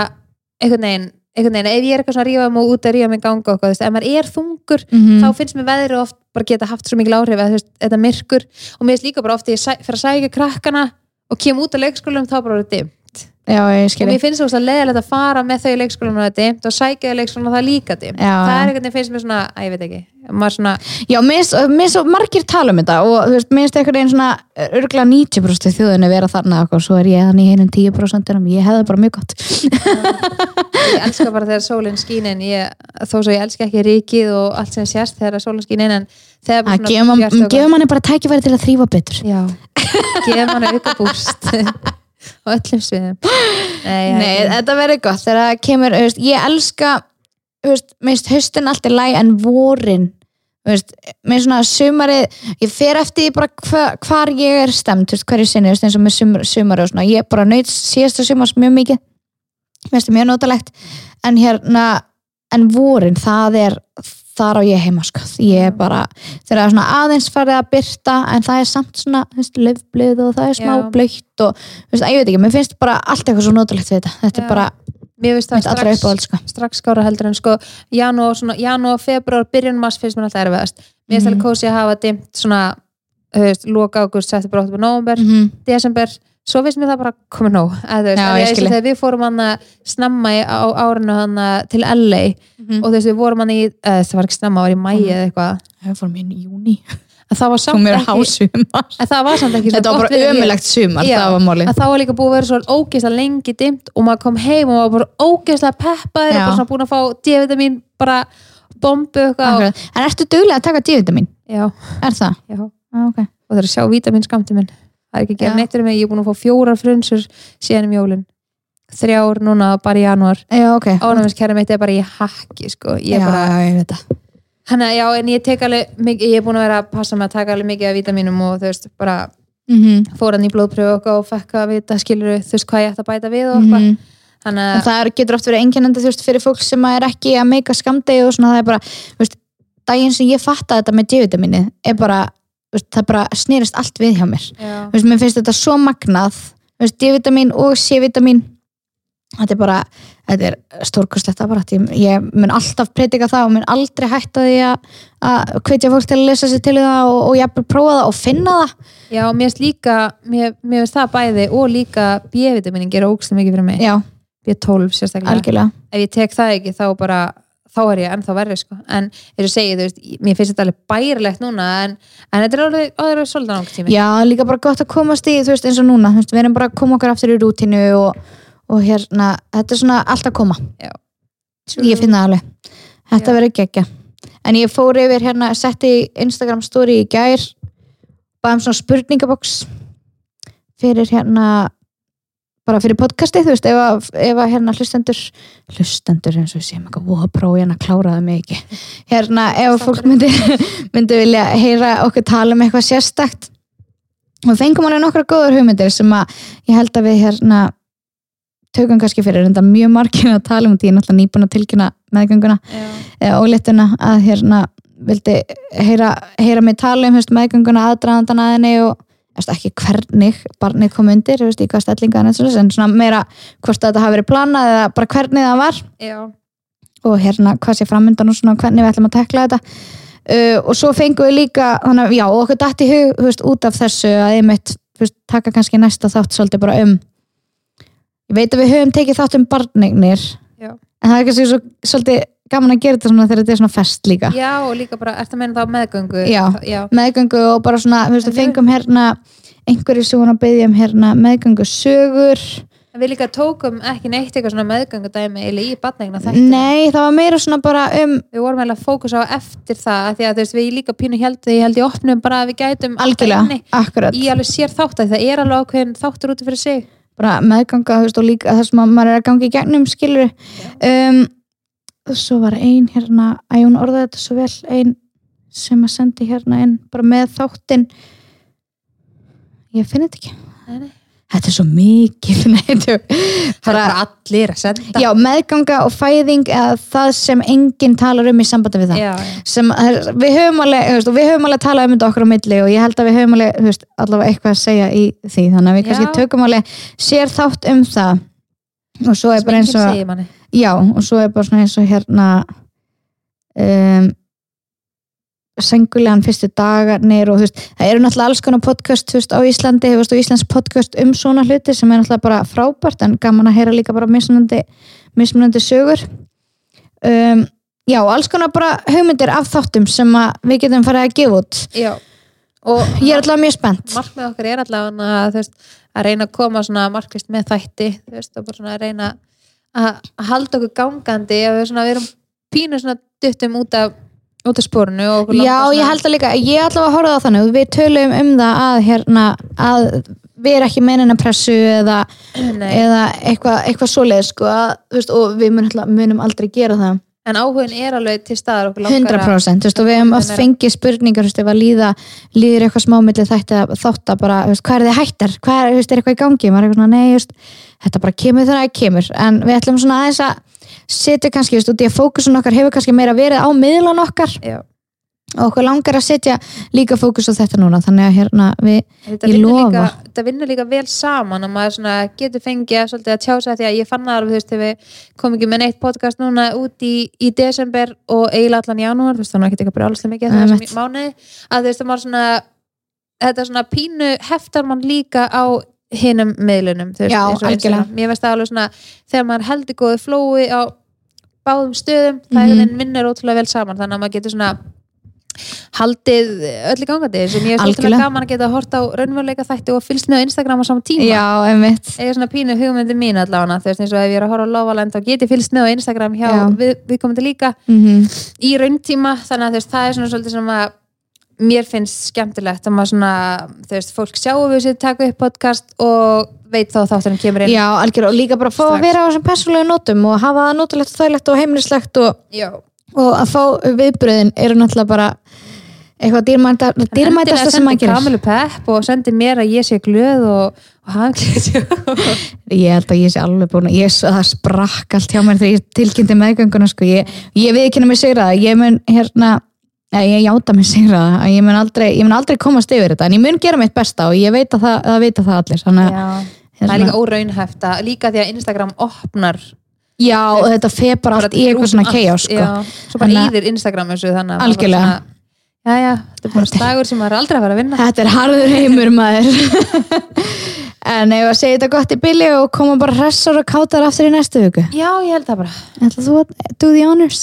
einhvern veginn, einhvern veginn ef ég er eitthvað svona að rífa mig út að rífa mig ganga eitthvað, þú veist, ef maður er þungur Mhm. þá finnst mér veðri oft bara geta haft svo mikil áhrif að þú veist, þetta myrkur og mér finnst líka bara oft þegar ég fer að sækja krakkana og kem út af leikskólum þá bara er dimmt Já, og mér finnst það leðilegt að fara með þau í leikskólum og það er dimmt og sækja í leikskólum og það er líka dimmt það er einhvern veginn finnst mér svona, að ég veit ekki svona, Já, mér finnst- margir tala um þetta og þú veist, mér finnst einhvern veginn svona örgulega 90% af þjóðinni vera þarna og svo er ég þannig í einum 10% en ég hefði bara mjög gott. Ég elska bara þegar sólinn skín en ég, þó svo ég elska ekki ríkið og allt sem sést þegar sólinn skín en þegar bara að gefa man- bjart og gefa manni bara tækifæri til að þrýfa betur. Já, gefa manni auka búst á öllum sviðum. Nei, Nei, þetta verður gott. Þegar það kemur, veist, ég elska veist, minnst höstin allt er læg en vorin. Veist, með svona sumarið, ég fer eftir bara hva, hvar ég er stemt hverju sinni, eins og með sumar, sumarið og ég bara naut síðasta sumars mjög mikið. Mér finnst það mjög notalegt. En hérna, en vorin það er, þar á ég heima sko, ég er bara, þegar það er svona aðeins farið að byrta, en það er samt svona, löfblöð og það er smá blöytt og, veist, ég veit ekki, mér finnst bara allt eitthvað svo notalegt við þetta, þetta Já. er bara Mér finnst það strax, uppáhald sko. strax skára heldur en sko svona, janúar, februar, byrjun mars finnst mér alltaf erfiðast Mér finnst Mhm. alveg kósi að hafa dimmt svona veist, loka águst, bara áttum november, -hmm. desember svo finnst mér það bara komið nóg þegar við fórum hann snemma í, á árinu hann til LA Mhm. og þú veist við vorum hann í, eða, það var ekki snemma, það var í mæi eða eitthvað. Það fór mér í júni það var samt ekki var samt ekki þetta var bara ömulegt sumar, Já, það var að var líka búið að vera svo ógeðslega lengi dimmt og maður kom heim og maður var bara ógeðslega peppaður og bara búin að fá D-vitamin bara bombu eitthvað en ertu duglega að taka D-vitamin? já, er það? já, Ah, okay. og það er að sjá vitamin skamti minn það er ekki að gera Já. neitt fyrir mig, ég er búin að fá fjórar frunsur síðan um jólin þrjár núna bara í janúar já, ok ánæmiskerri mitt er bara í hakki sko. ég já, er bara, já, ég veit það hann að já, en ég tek alveg mikið, ég er búin að vera að passa mig að taka alveg mikið af vitaminum og þú veist, bara mm fór hann í blóðpröfu eitthvað og fekk að vita skilur þú veist hvað ég ætti að bæta við og eitthvað -hmm. að, það getur oft verið einkennandi þú veist, fyrir fólk sem er ekki að meika skamdegi og svona, það er bara, þú veist, daginn sem ég fatta þetta með D-vitamini er bara, veist, það bara snýrist allt við hjá mér. Veist, mér finnst þetta svo magnað. D-vitamin og C-vitamin þetta er bara, þetta er stórkostlegt apparat, ég, ég mun alltaf predika það og mun aldrei hætta því að að hvetja fólk til að lesa sér til það og, og jafnvel prófa það og finna það. Já, mér finnst líka mér, mér finnst það bæði og líka B-vitaminin gera ógst mikið fyrir mig. Já, B12 sérstaklega. Algjörlega. Ef ég tek það ekki þá bara þá er ég ennþá verri sko. En eins og segi þú veist, mér finnst þetta alveg bærilegt núna en, en þetta er alveg, alveg, svolítið langt tími. Já, líka bara gott að komast í, þú veist, eins og núna þú veist, við erum bara að koma okkur aftur í rútinu og, og hérna, þetta er svona allt að koma. Ég finn það alveg. Þetta Já. verður geggja. En ég fór yfir hérna, setti Instagram story í gær baðum svona spurningaboks fyrir hérna bara fyrir podcasti, þú veist, ef að, ef að hérna hlustendur, hlustendur eins og við séum eitthvað, wow, próf hérna kláraði mig ekki. Hérna, ef að fólk myndi myndi vilja heyra okkur tala um eitthvað sérstakt. Og fengum alveg nokkra góður hugmyndir sem að ég held að við hérna tökum kannski fyrir. Enda mjög margir að tala um því ég er náttúrulega nýbúin að tilkynna meðgönguna Já. eða óléttuna að hérna vildi heyra, heyra mig tala um hefst, meðgönguna aðdraðandan að henni og ekki hvernig barnið kom undir hefst, í hvað stellinga en svona meira hvort þetta hafi verið planað eða bara hvernig það var Já. og hérna hvað sé framöndan og svona hvernig við ætlum að tekla þetta uh, og svo fengum við líka þannig að já, og okkur dætt í hug veist, út af þessu að einmitt þú veist, taka kannski næsta þátt svolítið bara um ég veit að við höfum tekið þátt um barnignir Já. en það er kannski svo, svolítið gaman að gera þetta svona þegar þetta er svona fest líka Já, og líka bara, ertu að meina þá meðgöngu? Já. Já. meðgöngu og bara svona, við En við- fengum hérna einhverju sem hún að byggja um hérna meðgöngu sögur við líka tókum ekki neitt eitthvað svona meðgöngudæmi eða í batningna þetta. nei, það var meira svona bara um Við vorum að fókusa á eftir það því að þú veist, við líka pínu held ég held ég opnum bara að við gætum algjörlega, akkurat í alveg sér þátt að það er alveg ákveðin þáttur út fyrir sig bara meðganga þú veist, og líka það sem að maður er að gangi í gegnum skilur um, og svo var ein hérna að hún orðaði þetta svo vel ein sem að sendi hérna inn bara með þáttinn. Ég finn þetta ekki. Nei, nei. þetta er svo mikið Það er allir að senda. Já, meðganga og fæðing eða það sem enginn talar um í sambandi við það. Já, sem er- við höfum alveg og við höfum alveg talað um þetta okkur á milli og ég held að við höfum alveg veist, allavega eitthvað að segja í því þannig að við Já. kannski tökum alveg sér þátt um það. Og svo er bara eins og já, og svo er bara svona eins og hérna um, sengulegan fyrstu dagarnir og þú veist, það eru náttúrulega alls konar podcast þú veist, á Íslandi, þú veist, og Íslands podcast um svona hluti sem er náttúrulega bara frábært en gaman að heyra líka bara mismunandi mismunandi sögur. Um, já, alls konar bara hugmyndir af þáttum sem við getum farið að gefa út. Já, og ég er alltaf mjög spennt. Markmið okkar er allavega að, veist, að reyna að koma markvist með þætti veist, og bara reyna að að halda okkur gangandi að við, svona, við erum pínu svona duttum út af, út af okkur Já, svona, ég held að líka, ég ætla að horfa á þannig við tölum um það að hérna að við erum ekki meinin að pressu eða, eða eitthvað eitthva svoleið sko og við munum, munum aldrei gera það en áhugin er alveg til staðar okkur langar að- 100% þú veist, og við hefum oft fengið spurningar þú veist, ef að líða, líður eitthvað smámilli þætti að þátt að bara, þú veist, hvað er þið hættar? Hvað er, þú veist, er eitthvað í gangi, maður er eitthvað svona, nei, þú veist, þetta bara kemur þegar það kemur. En við ætlum svona aðeins að setja kannski, þú veist, út í að fókusun okkar hefur kannski meira verið á miðlan okkar. Já. Og okkur langar að setja líka fókus á þetta núna þannig að hérna við, Ég lofa. líka, þetta vinnur líka vel saman og maður getur fengið að, svolítið að tjása því að ég fann það alveg, veist, þegar við komum ekki með neitt podcast núna út í, í desember og eiginlega allan janúar, veist, þannig að ekki eitthvað brjálaslega mikið Nei, það mitt. sem mánuði, að þú veist, það maður svona þetta svona pínu heftar mann líka á hinum miðlunum, þú veist, Já, eins og algjörlega. Instagram. mér veist það alveg svona, þegar maður heldur góðu flói á báðum stöðum, það mm -hmm. Haldið öll í gangandi sem ég er svolítið Algjörlega. gaman að geta að horta á raunveruleika þætti og fylgst með á Instagram á saman tíma já, einmitt eða svona pínu hugmyndi mín allavega þú veist eins og ef ég er að horfa á Lofaland þá get ég fylgst með á Instagram hjá Já. við, við komandi líka mm í rauntíma þannig að veist það er svona svolítið sem að mér finnst skemmtilegt að maður svona þú veist fólk sjáu við sér taka upp podcast og veit þá þátturinn kemur inn já, algjör og líka bara fá Strax. að vera á þessum persónulegu nótum og hafa það nótilegt og þægilegt og heimilislegt og, Já. Og að fá viðbröðin eru náttúrulega bara eitthvað dýrmæta, dýrmætasta sem maður gerir. Kamilu Pepp og sendi mér að ég sé glöð og, og hann ég held að ég sé alveg búin að ég, það sprakk allt hjá mér þegar ég tilkynnti meðgönguna sko. ég, ég við ekki mig sigra það ég mun hérna ég játa mig sigra það að ég mun aldrei, aldrei komast yfir þetta en ég mun gera mitt besta og ég veit að það, það veit að það allir þannig að það hérna- er líka óraunhæft að líka því að Instagram opnar Já, og þetta fer bara allt í eitthvað svona chaos sko. svo bara íðir Instagram þessu þannig að Algjörlega. svona, já, já, þetta er bara stagur sem maður aldrei að fara að vinna. Þetta er harður heimur maður. En ef að segja þetta gott í bylli og koma bara hressar og kátar aftur í næstu viku? Já, ég held það bara. Ætla þú að do the honors?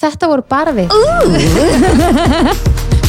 þetta voru bara við